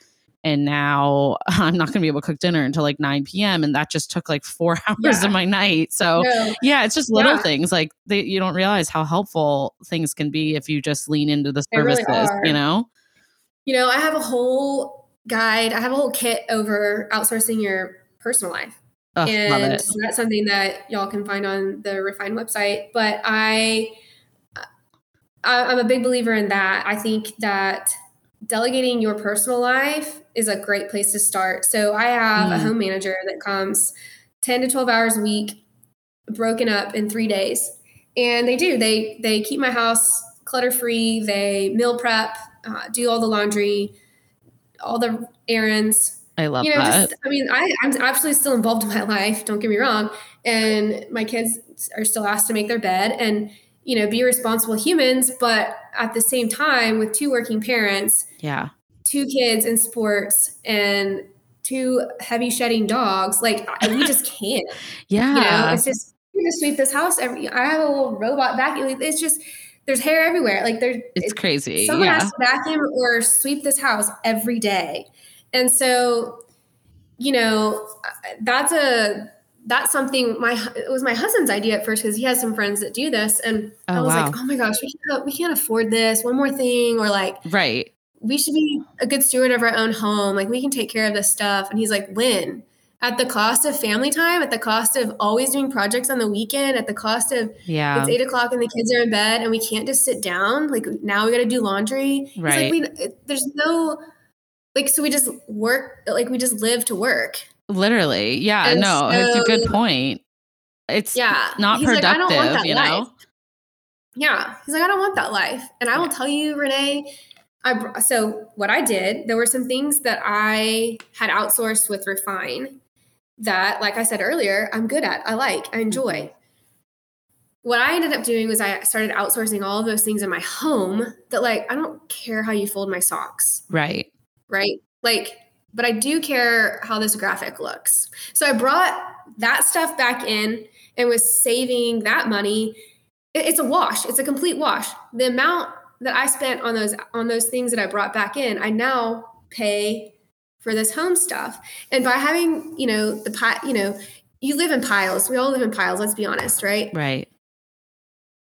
and now I'm not going to be able to cook dinner until like 9 p.m. and that just took like four hours yeah. of my night. So no. yeah, it's just little yeah. things like they, you don't realize how helpful things can be if you just lean into the services, really you know? You know, I have a whole guide, I have a whole kit over outsourcing your personal life. Oh, and that's something that y'all can find on the Refine website. But I, I'm a big believer in that. I think that delegating your personal life is a great place to start. So I have mm. a home manager that comes 10 to 12 hours a week, broken up in three days. And they do, they, they keep my house clutter free. They meal prep uh, do all the laundry, all the errands. I love you know, that. Just, I mean, I, I'm absolutely still involved in my life. Don't get me wrong. And my kids are still asked to make their bed and, you know, be responsible humans. But at the same time, with two working parents, yeah, two kids in sports and two heavy shedding dogs, like we just can't. yeah. You know, it's just, we just sweep this house every, I have a little robot vacuum. It's just, there's hair everywhere. Like there's it's, crazy. Someone yeah. has to vacuum or sweep this house every day. And so, you know, that's a that's something my it was my husband's idea at first because he has some friends that do this and oh, I was wow. like, "Oh my gosh, we can't we can't afford this. One more thing or like Right. We should be a good steward of our own home. Like we can take care of this stuff." And he's like, "When?" At the cost of family time, at the cost of always doing projects on the weekend, at the cost of yeah, it's eight o'clock and the kids are in bed and we can't just sit down. Like now we got to do laundry. Right. Like we, there's no like so we just work like we just live to work. Literally, yeah. And no, so, it's a good point. It's yeah, not He's productive, like, you know. Life. Yeah, he's like, I don't want that life, and I will tell you, Renee. I so what I did. There were some things that I had outsourced with Refine that, like I said earlier, I'm good at, I like, I enjoy. What I ended up doing was I started outsourcing all of those things in my home that, like, I don't care how you fold my socks. Right. Right. Like, but I do care how this graphic looks. So I brought that stuff back in and was saving that money. It's a wash. It's a complete wash. The amount that I spent on those on those things that I brought back in, I now pay for this home stuff. And by having, you know, the pot, you know, you live in piles. We all live in piles, let's be honest, right? Right.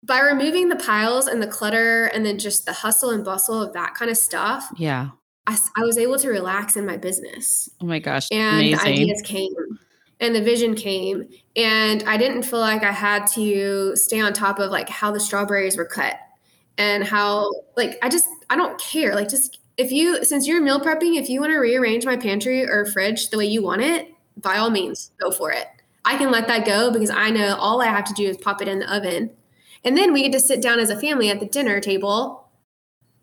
By removing the piles and the clutter and then just the hustle and bustle of that kind of stuff. Yeah. I, I was able to relax in my business. Oh my gosh. And amazing. the ideas came and the vision came. And I didn't feel like I had to stay on top of like how the strawberries were cut and how like I just I don't care. Like just if you since you're meal prepping, if you want to rearrange my pantry or fridge the way you want it, by all means, go for it. I can let that go because I know all I have to do is pop it in the oven. And then we get to sit down as a family at the dinner table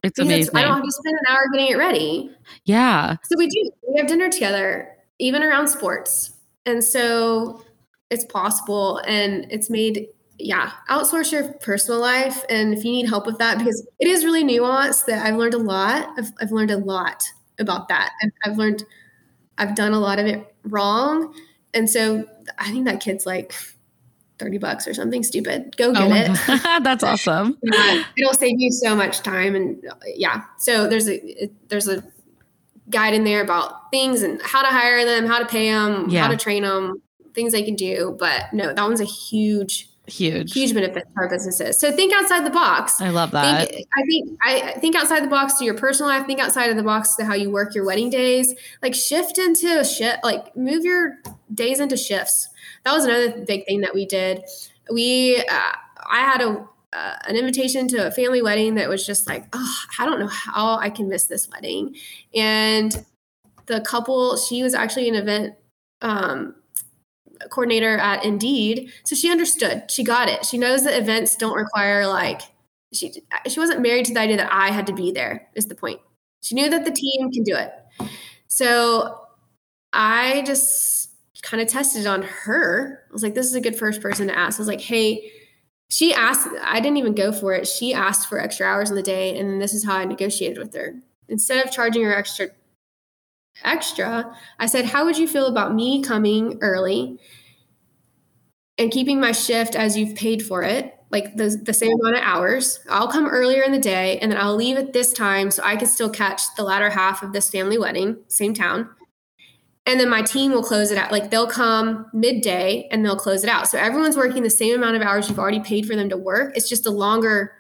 It's amazing. I don't have to spend an hour getting it ready. yeah. So we do. We have dinner together, even around sports. And so it's possible and it's made, yeah, outsource your personal life. And if you need help with that, because it is really nuanced that I've learned a lot. I've, I've learned a lot about that. I've, I've learned, I've done a lot of it wrong. And so I think that kid's like 30 bucks or something stupid. Go oh get Oh it. That's awesome. Yeah, it'll save you so much time and yeah so there's a there's a guide in there about things and how to hire them how to pay them Yeah. how to train them things they can do but no that one's a huge Huge. huge benefit to our businesses so think outside the box I love that. Think, I think I think outside the box to your personal life. Think outside of the box to how you work your wedding days. Like shift into shift. Like move your days into shifts. That was another big thing that we did. We uh, I had a uh, an invitation to a family wedding that was just like, oh, I don't know how I can miss this wedding. And the couple, she was actually an event um, coordinator at Indeed, so she understood. She got it. She knows that events don't require like she she wasn't married to the idea that I had to be there. Is the point? She knew that the team can do it. So I just kind of tested on her. I was like, this is a good first person to ask. I was like, hey, she asked, I didn't even go for it. She asked for extra hours in the day, and this is how I negotiated with her. Instead of charging her extra extra, I said, How would you feel about me coming early and keeping my shift as you've paid for it? Like the, the same amount of hours. I'll come earlier in the day and then I'll leave at this time so I can still catch the latter half of this family wedding, same town. And then my team will close it out. Like they'll come midday and they'll close it out. So everyone's working the same amount of hours you've already paid for them to work. It's just a longer,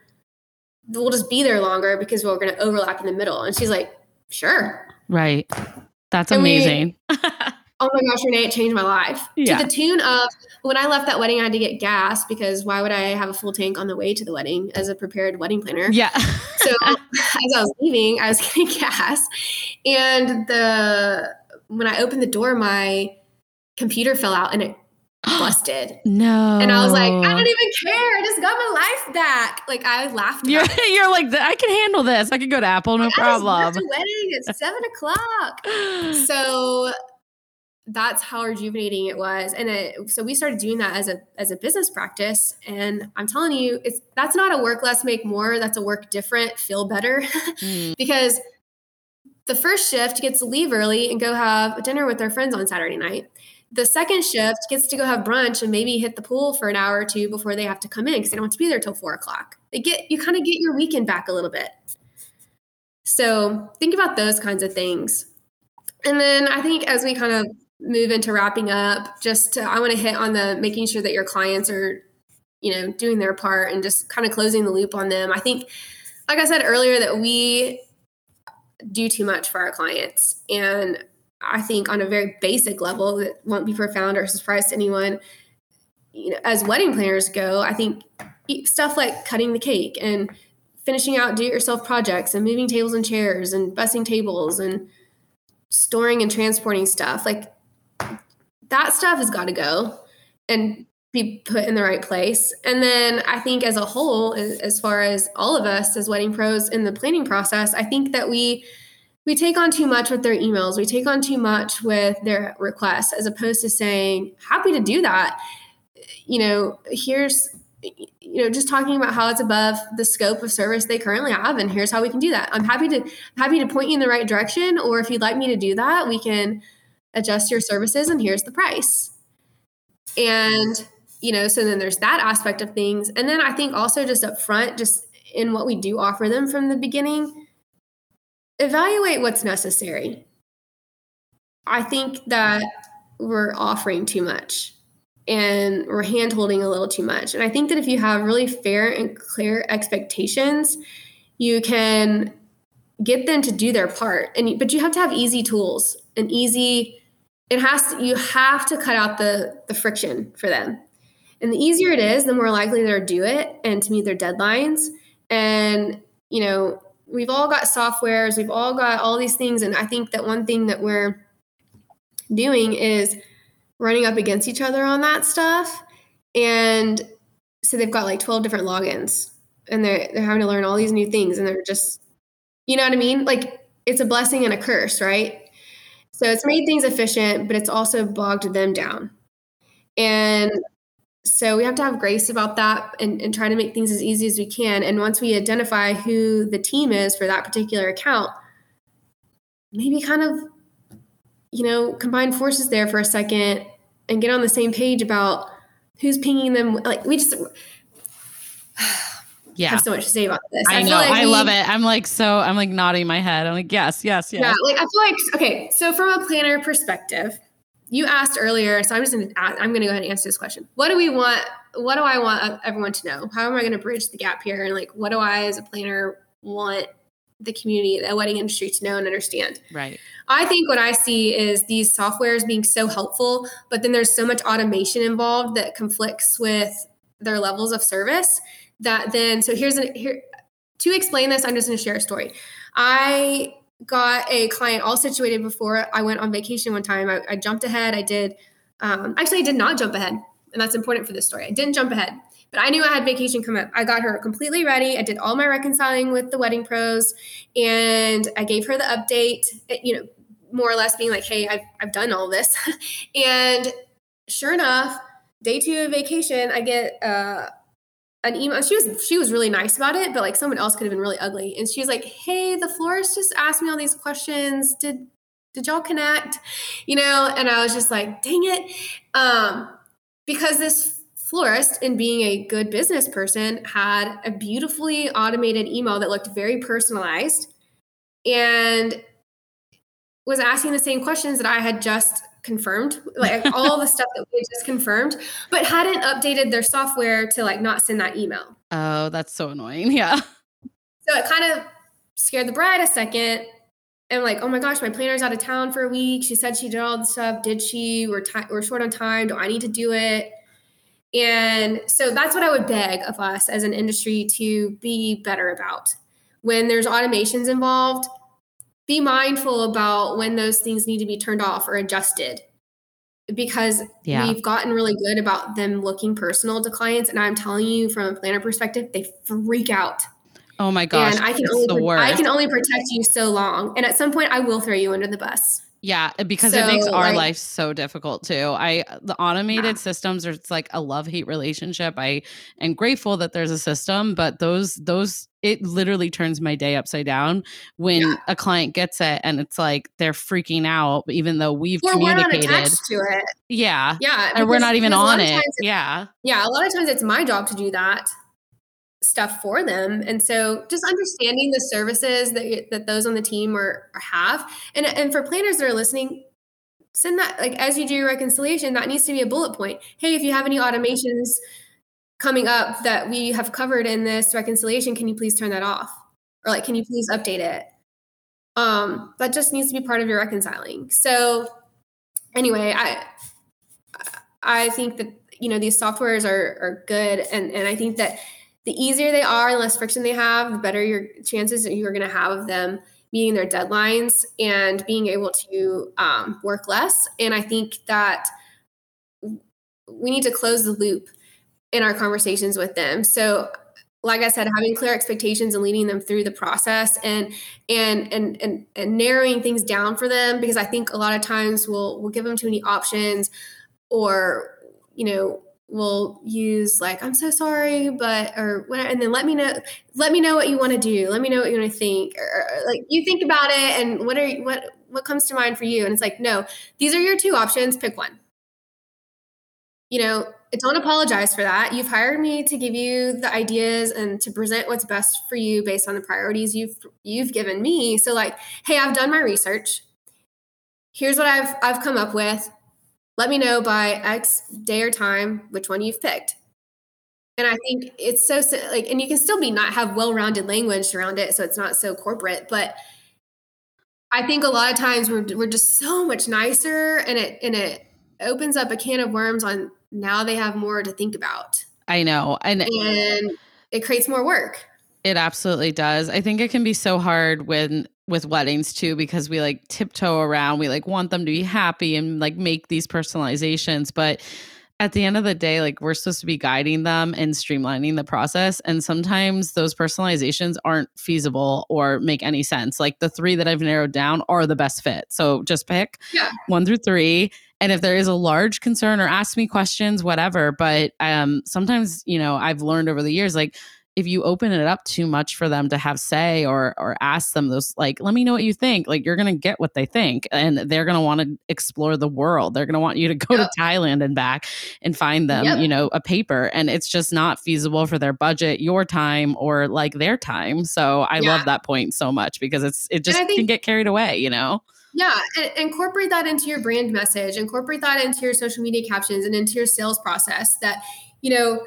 we'll just be there longer because we're going to overlap in the middle. And she's like, Sure. Right. That's And we- amazing. Oh my gosh, Renee, it changed my life. Yeah. To the tune of when I left that wedding, I had to get gas because why would I have a full tank on the way to the wedding as a prepared wedding planner? yeah. So as I was leaving, I was getting gas. And the when I opened the door, my computer fell out and it busted. no. And I was like, I don't even care. I just got my life back. Like I laughed. You're, you're like, I can handle this. I can go to Apple, no just problem. wedding at seven o'clock. so that's how rejuvenating it was and it, so we started doing that as a as a business practice and i'm telling you it's that's not a work less make more that's a work different feel better Mm, because the first shift gets to leave early and go have dinner with their friends on saturday night the second shift gets to go have brunch and maybe hit the pool for an hour or two before they have to come in because they don't have to be there till four o'clock they get you kind of get your weekend back a little bit so think about those kinds of things and then I think as we kind of move into wrapping up, just to, I want to hit on the making sure that your clients are, you know, doing their part and just kind of closing the loop on them. I think, like I said earlier, that we do too much for our clients. And I think on a very basic level that won't be profound or surprise to anyone, you know, as wedding planners go, I think stuff like cutting the cake and finishing out do-it-yourself projects and moving tables and chairs and bussing tables and storing and transporting stuff like that stuff has got to go and be put in the right place. And then i think as a whole as as far as all of us as wedding pros in the planning process i think that we we take on too much with their emails. We take on too much with their requests as opposed to saying happy to do that. You know here's you know just talking about how it's above the scope of service they currently have and here's how we can do that. I'm happy to happy to point you in the right direction or if you'd like me to do that we can adjust your services and here's the price. And you know so then there's that aspect of things. And then i think also just up front just in what we do offer them from the beginning evaluate what's necessary. I think that we're offering too much and we're hand holding a little too much. And i think that if you have really fair and clear expectations you can get them to do their part. And but you have to have easy tools and easy it has to you have to cut out the the friction for them. And the easier it is the more likely they'll do it and to meet their deadlines. And you know we've all got softwares we've all got all these things and i think that one thing that we're doing is running up against each other on that stuff and so they've got like 12 different logins and they're they're having to learn all these new things and they're just You know what I mean? Like it's a blessing and a curse, right? So it's made things efficient, but it's also bogged them down. And so we have to have grace about that and, and try to make things as easy as we can. And once we identify who the team is for that particular account, maybe kind of, you know, combine forces there for a second and get on the same page about who's pinging them. Like we just yeah. have so much to say about this. I, I know. Like I we, love it. I'm like so I'm like nodding my head. I'm like, yes, yes, yes. Yeah, like I feel like okay, so from a planner perspective, you asked earlier, so I'm just gonna I'm gonna go ahead and answer this question. What do we want? What do I want uh, everyone to know? How am I gonna bridge the gap here? And like what do I as a planner want the community, the wedding industry to know and understand. Right. I think what I see is these softwares being so helpful, but then there's so much automation involved that conflicts with their levels of service that then so here's a here to explain this, I'm just gonna share a story. I got a client all situated before I went on vacation one time. I, I jumped ahead. I did um, actually I did not jump ahead, and that's important for this story. I didn't jump ahead. But I knew I had vacation come up. I got her completely ready. I did all my reconciling with the wedding pros and I gave her the update, eh, you know, more or less being like, hey, I've, I've done all this. and sure enough, day two of vacation, I get uh, an email. She was she was really nice about it, but like someone else could have been really ugly. And she's like, "Hey, the florist just asked me all these questions. Did did y'all connect?" You know, and I was just like, "Dang it," um, because this florist in being a good business person had a beautifully automated email that looked very personalized and was asking the same questions that I had just confirmed, like all the stuff that we had just confirmed, but hadn't updated their software to like not send that email. Oh, that's so annoying. Yeah. So it kind of scared the bride a second. And like, oh my gosh, my planner's out of town for a week. She said she did all the stuff. Did she? We're, ti- we're short on time. Do I need to do it? And so that's what I would beg of us as an industry to be better about. When there's automations involved, be mindful about when those things need to be turned off or adjusted because yeah. we've gotten really good about them looking personal to clients. And I'm telling you, from a planner perspective, they freak out. Oh my gosh. And I can only I can only protect you so long. And at some point I will throw you under the bus. Yeah, uh, because so, it makes our like, life so difficult too. I uh, the automated yeah. systems are it's like a love hate relationship. I am grateful that there's a system, but those those it literally turns my day upside down when yeah. a client gets it and it's like they're freaking out, even though we've or communicated to it. Yeah, yeah, and we're not even on it. Yeah, yeah. A lot of times it's my job to do that stuff for them. And so just understanding the services that, that those on the team are, have. And, and for planners that are listening, send that, like, as you do your reconciliation, that needs to be a bullet point. Hey, if you have any automations coming up that we have covered in this reconciliation, can you please turn that off? Or like, can you please update it? Um, that just needs to be part of your reconciling. So anyway, I, I think that, you know, these softwares are, are good. And, and I think that the easier they are and less friction they have, the better your chances that you're going to have of them meeting their deadlines and being able to um, work less. And I think that we need to close the loop in our conversations with them. So like I said, having clear expectations and leading them through the process and and and and, and narrowing things down for them because I think a lot of times we'll we'll give them too many options or you know will use like i'm so sorry but or whatever and then let me know let me know what you want to do let me know what you want to think or, or, like you think about it and what are what what comes to mind for you and it's like no these are your two options pick one. You know don't apologize for that you've hired me to give you the ideas and to present what's best for you based on the priorities you've you've given me so like hey i've done my research here's what i've i've come up with let me know by X day or time which one you've picked. And I think it's so like, and you can still be not have well rounded language around it, so it's not so corporate. But I think a lot of times we're we're just so much nicer, and it and it opens up a can of worms on now they have more to think about. I know, and and it creates more work. It absolutely does. I think it can be so hard when with weddings too because we like tiptoe around we like want them to be happy and like make these personalizations but at the end of the day, like we're supposed to be guiding them and streamlining the process. And sometimes those personalizations aren't feasible or make any sense. Like the three that I've narrowed down are the best fit. So just pick Yeah. one through three. And if there is a large concern or ask me questions, whatever. But um, sometimes, you know, I've learned over the years, like if you open it up too much for them to have say or or ask them those like let me know what you think like you're going to get what they think and they're going to want to explore the world they're going to want you to go Yep. to Thailand and back and find them Yep. you know a paper and it's just not feasible for their budget your time or like their time so I Yeah. love that point so much because it's it just think- can get carried away you know Yeah, and incorporate that into your brand message, incorporate that into your social media captions and into your sales process. That, you know,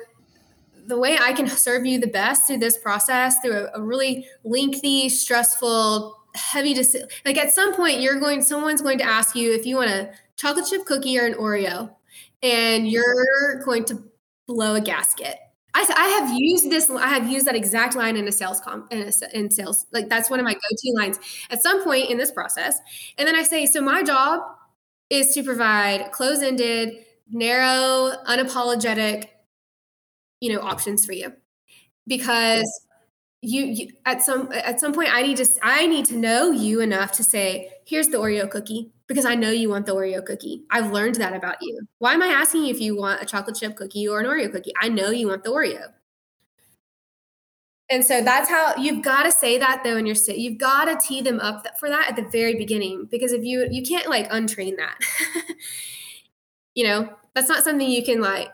the way I can serve you the best through this process, through a, a really lengthy, stressful, heavy decision. Like at some point, you're going, someone's going to ask you if you want a chocolate chip cookie or an Oreo, and you're going to blow a gasket. I, I have used this. I have used that exact line in a sales comp in, a, in sales. Like that's one of my go-to lines at some point in this process. And then I say, so my job is to provide close-ended, narrow, unapologetic, you know, mm-hmm. options for you. Because you, you at some at some point I need to I need to know you enough to say, here's the Oreo cookie because I know you want the Oreo cookie. I've learned that about you. Why am I asking you if you want a chocolate chip cookie or an Oreo cookie? I know you want the Oreo. And so that's how you've got to say that though in your sit. You've got to tee them up for that at the very beginning because if you you can't like untrain that. you know, that's not something you can like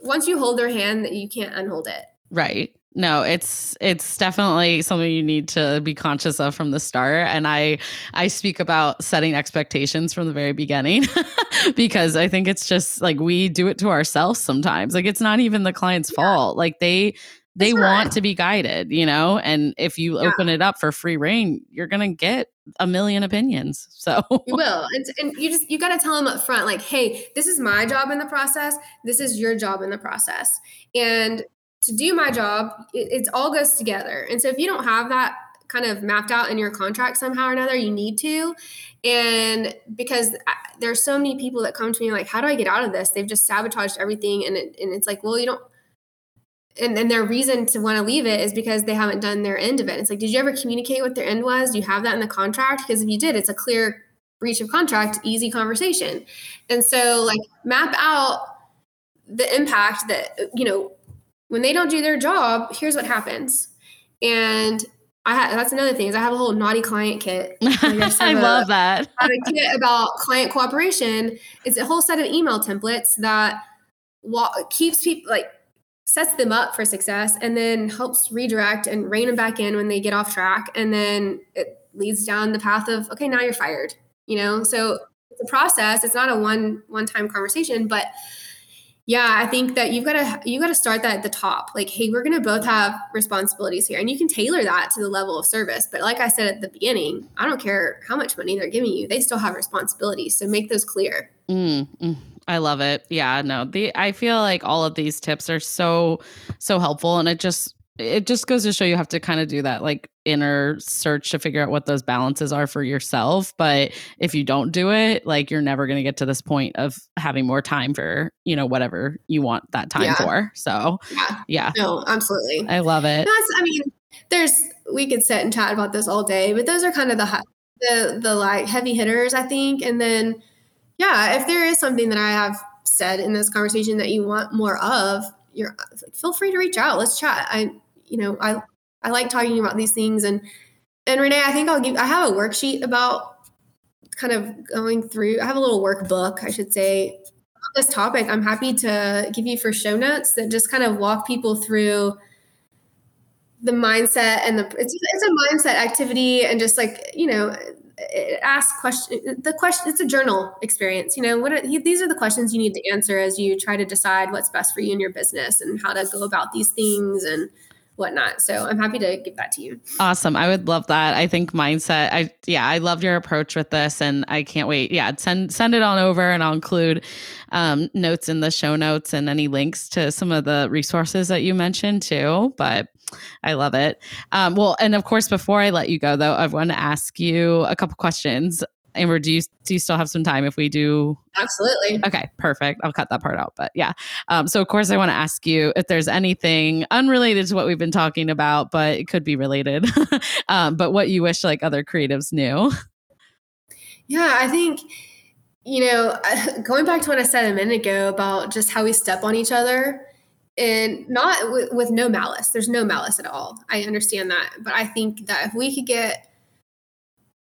once you hold their hand you can't unhold it. Right. No, it's it's definitely something you need to be conscious of from the start and I I speak about setting expectations from the very beginning because I think it's just like we do it to ourselves sometimes. Like it's not even the client's Yeah. fault. Like they they want to be guided, you know? And if you Yeah. open it up for free reign, you're going to get a million opinions. So You will. And, and you just, you got to tell them up front, like, hey, this is my job in the process. This is your job in the process. And to do my job, it, it all goes together. And so if you don't have that kind of mapped out in your contract somehow or another, you need to. And because I- there's so many people that come to me like, how do I get out of this? They've just sabotaged everything. And, it, and it's like, well, you don't, and, and their reason to want to leave it is because they haven't done their end of it. It's like, did you ever communicate what their end was? Do you have that in the contract? Because if you did, it's a clear breach of contract, easy conversation. And so, like, map out the impact that, you know, when they don't do their job, here's what happens. And I ha- that's another thing is I have a whole naughty client kit. Like, I I love that. have a kit about client cooperation. It's a whole set of email templates that wa- keeps people like sets them up for success and then helps redirect and rein them back in when they get off track. And then it leads down the path of okay now you're fired you know? So it's a process. It's not a one one time conversation but yeah i think that you've got to you got to start that at the top. Like hey we're going to both have responsibilities here and you can tailor that to the level of service. But like i said at the beginning i don't care how much money they're giving you they still have responsibilities. So make those clear. Mm, mm, I love it. Yeah, no. The I feel like all of these tips are so so helpful and it just it just goes to show you have to kind of do that like inner search to figure out what those balances are for yourself, but if you don't do it, like you're never going to get to this point of having more time for, you know, whatever you want that time Yeah. for. So, yeah yeah. no absolutely I love it. That's, I mean, there's we could sit and chat about this all day, but those are kind of the the the like heavy hitters, I think. And then, yeah, if there is something that I have said in this conversation that you want more of, you're feel free to reach out. Let's chat. I, you know, I I like talking about these things, and and Renee, I think I'll give. I have a worksheet about kind of going through. I have a little workbook, I should say, on this topic. I'm happy to give you for show notes that just kind of walk people through the mindset and the it's, it's a mindset activity and just like you know it asks question the question it's a journal experience you know what are, these are the questions you need to answer as you try to decide what's best for you in your business and how to go about these things and whatnot so i'm happy to give that to you Awesome. I would love that. I think mindset. I yeah, I loved your approach with this and I can't wait. Yeah, send send it on over and I'll include um, notes in the show notes and any links to some of the resources that you mentioned too. But I love it. Um, well, and of course, before I let you go though, I want to ask you a couple questions. Amber, do you do you still have some time if we do? Absolutely. Okay, perfect. I'll cut that part out. But yeah, um, so of course I want to ask you if there's anything unrelated to what we've been talking about, but it could be related. um, but what you wish like other creatives knew. Yeah, I think you know, going back to what I said a minute ago about just how we step on each other and not with, with, no malice. There's no malice at all. I understand that. But I think that if we could get,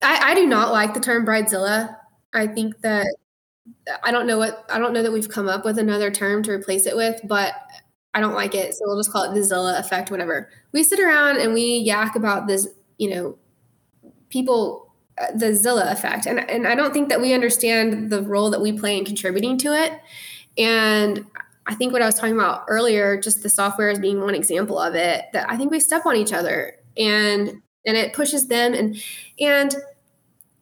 I, I do not like the term bridezilla. I think that I don't know what, I don't know that we've come up with another term to replace it with, but I don't like it. So we'll just call it the Zilla effect, whatever. We sit around and we yak about this, you know, people, uh, the Zilla effect. And, and I don't think that we understand the role that we play in contributing to it. And I think what I was talking about earlier, just the software as being one example of it, that I think we step on each other and and it pushes them and and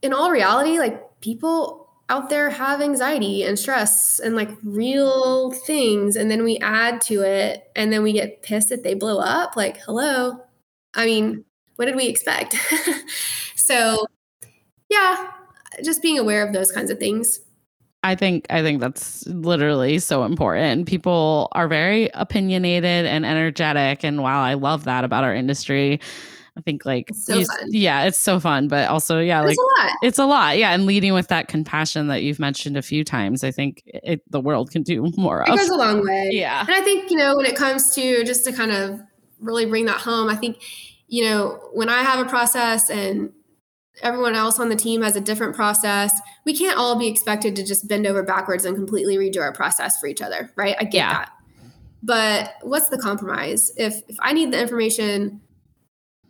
in all reality, like people out there have anxiety and stress and like real things and then we add to it and then we get pissed that they blow up like hello? I mean what did we expect? So yeah just being aware of those kinds of things I think I think that's literally so important. People are very opinionated and energetic, and while I love that about our industry, I think like it's so you, yeah, it's so fun, but also yeah, it's like it's a lot, yeah. And leading with that compassion that you've mentioned a few times, I think it, the world can do more. It of. goes a long way, yeah. And I think you know when it comes to just to kind of really bring that home, I think you know when I have a process and everyone else on the team has a different process. We can't all be expected to just bend over backwards and completely redo our process for each other, right? I get yeah. that. But what's the compromise? If if I need the information,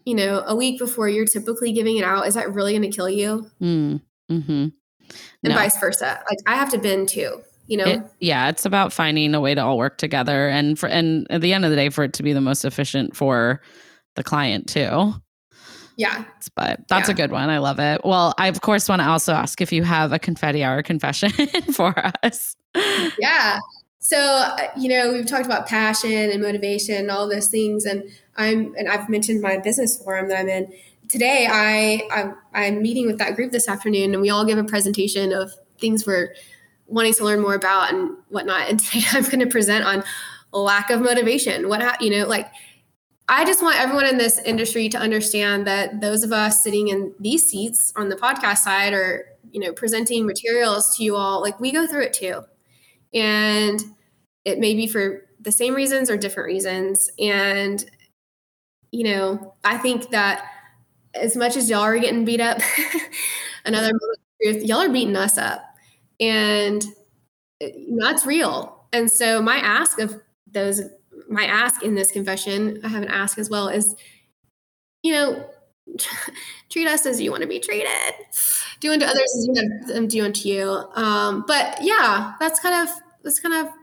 you know, a week before you're typically giving it out, is that really going to kill you? Mm, mm-hmm. And no. vice versa. Like I have to bend too. You know? It, yeah, it's about finding a way to all work together, and for and at the end of the day, for it to be the most efficient for the client too. Yeah. But that's yeah. a good one. I love it. Well, I, of course, want to also ask if you have a confetti hour confession for us. Yeah. So, uh, you know, we've talked about passion and motivation and all those things. And I'm, and I've mentioned my business forum that I'm in. Today, I, I'm, I'm meeting with that group this afternoon, and we all give a presentation of things we're wanting to learn more about and whatnot. And today I'm going to present on lack of motivation. What, you know, like, I just want everyone in this industry to understand that those of us sitting in these seats on the podcast side or, you know, presenting materials to you all, like we go through it too. And it may be for the same reasons or different reasons. And, you know, I think that as much as y'all are getting beat up, another truth, y'all are beating us up. And eh, that's real. And so my ask of those my ask in this confession, I have an ask as well, is, you know, treat us as you want to be treated. Do unto others as you have them do unto you. Um, but yeah, that's kind of that's kind of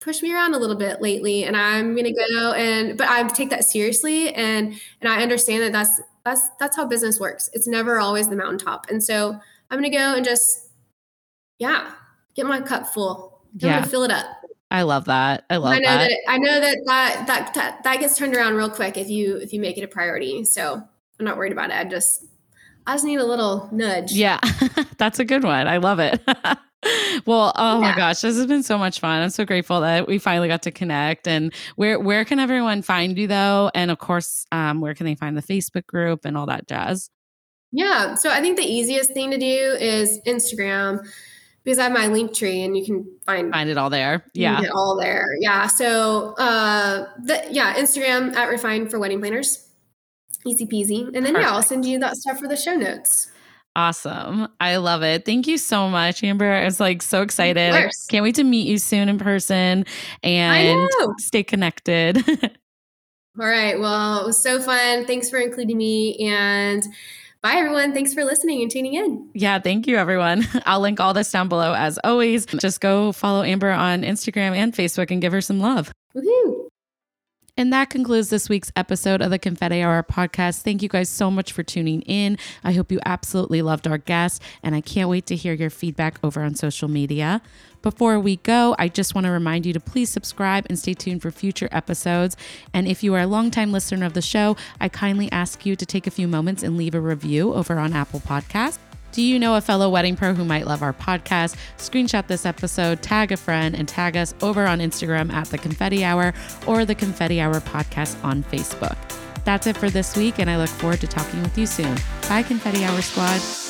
pushed me around a little bit lately, and I'm gonna go and but I take that seriously, and and I understand that that's that's that's how business works. It's never always the mountaintop, and so I'm gonna go and just yeah, get my cup full. I'm yeah. fill it up. I love that. I love I know that. that I know that, that that that that gets turned around real quick if you if you make it a priority. So I'm not worried about it. I just I just need a little nudge. Yeah. That's a good one. I love it. well, oh yeah. my gosh, this has been so much fun. I'm so grateful that we finally got to connect. And where where can everyone find you though? And of course, um, where can they find the Facebook group and all that jazz? Yeah. So I think the easiest thing to do is Instagram because I have my Linktree and you can find find it all there. Yeah. all there. Yeah. So uh the yeah, Instagram at refine for wedding planners. Easy peasy. And then Perfect. yeah, I'll send you that stuff for the show notes. Awesome. I love it. Thank you so much, Amber. I was like so excited. I can't wait to meet you soon in person and stay connected. all right. Well, it was so fun. Thanks for including me and Bye, everyone. Thanks for listening and tuning in. Yeah, thank you, everyone. I'll link all this down below as always. Just go follow Amber on Instagram and Facebook and give her some love. Woohoo! And that concludes this week's episode of the Confetti Hour podcast. Thank you guys so much for tuning in. I hope you absolutely loved our guest, and I can't wait to hear your feedback over on social media. Before we go, I just want to remind you to please subscribe and stay tuned for future episodes. And if you are a longtime listener of the show, I kindly ask you to take a few moments and leave a review over on Apple Podcasts. Do you know a fellow wedding pro who might love our podcast? Screenshot this episode, tag a friend, and tag us over on Instagram at The Confetti Hour or The Confetti Hour Podcast on Facebook. That's it for this week, and I look forward to talking with you soon. Bye, Confetti Hour Squad.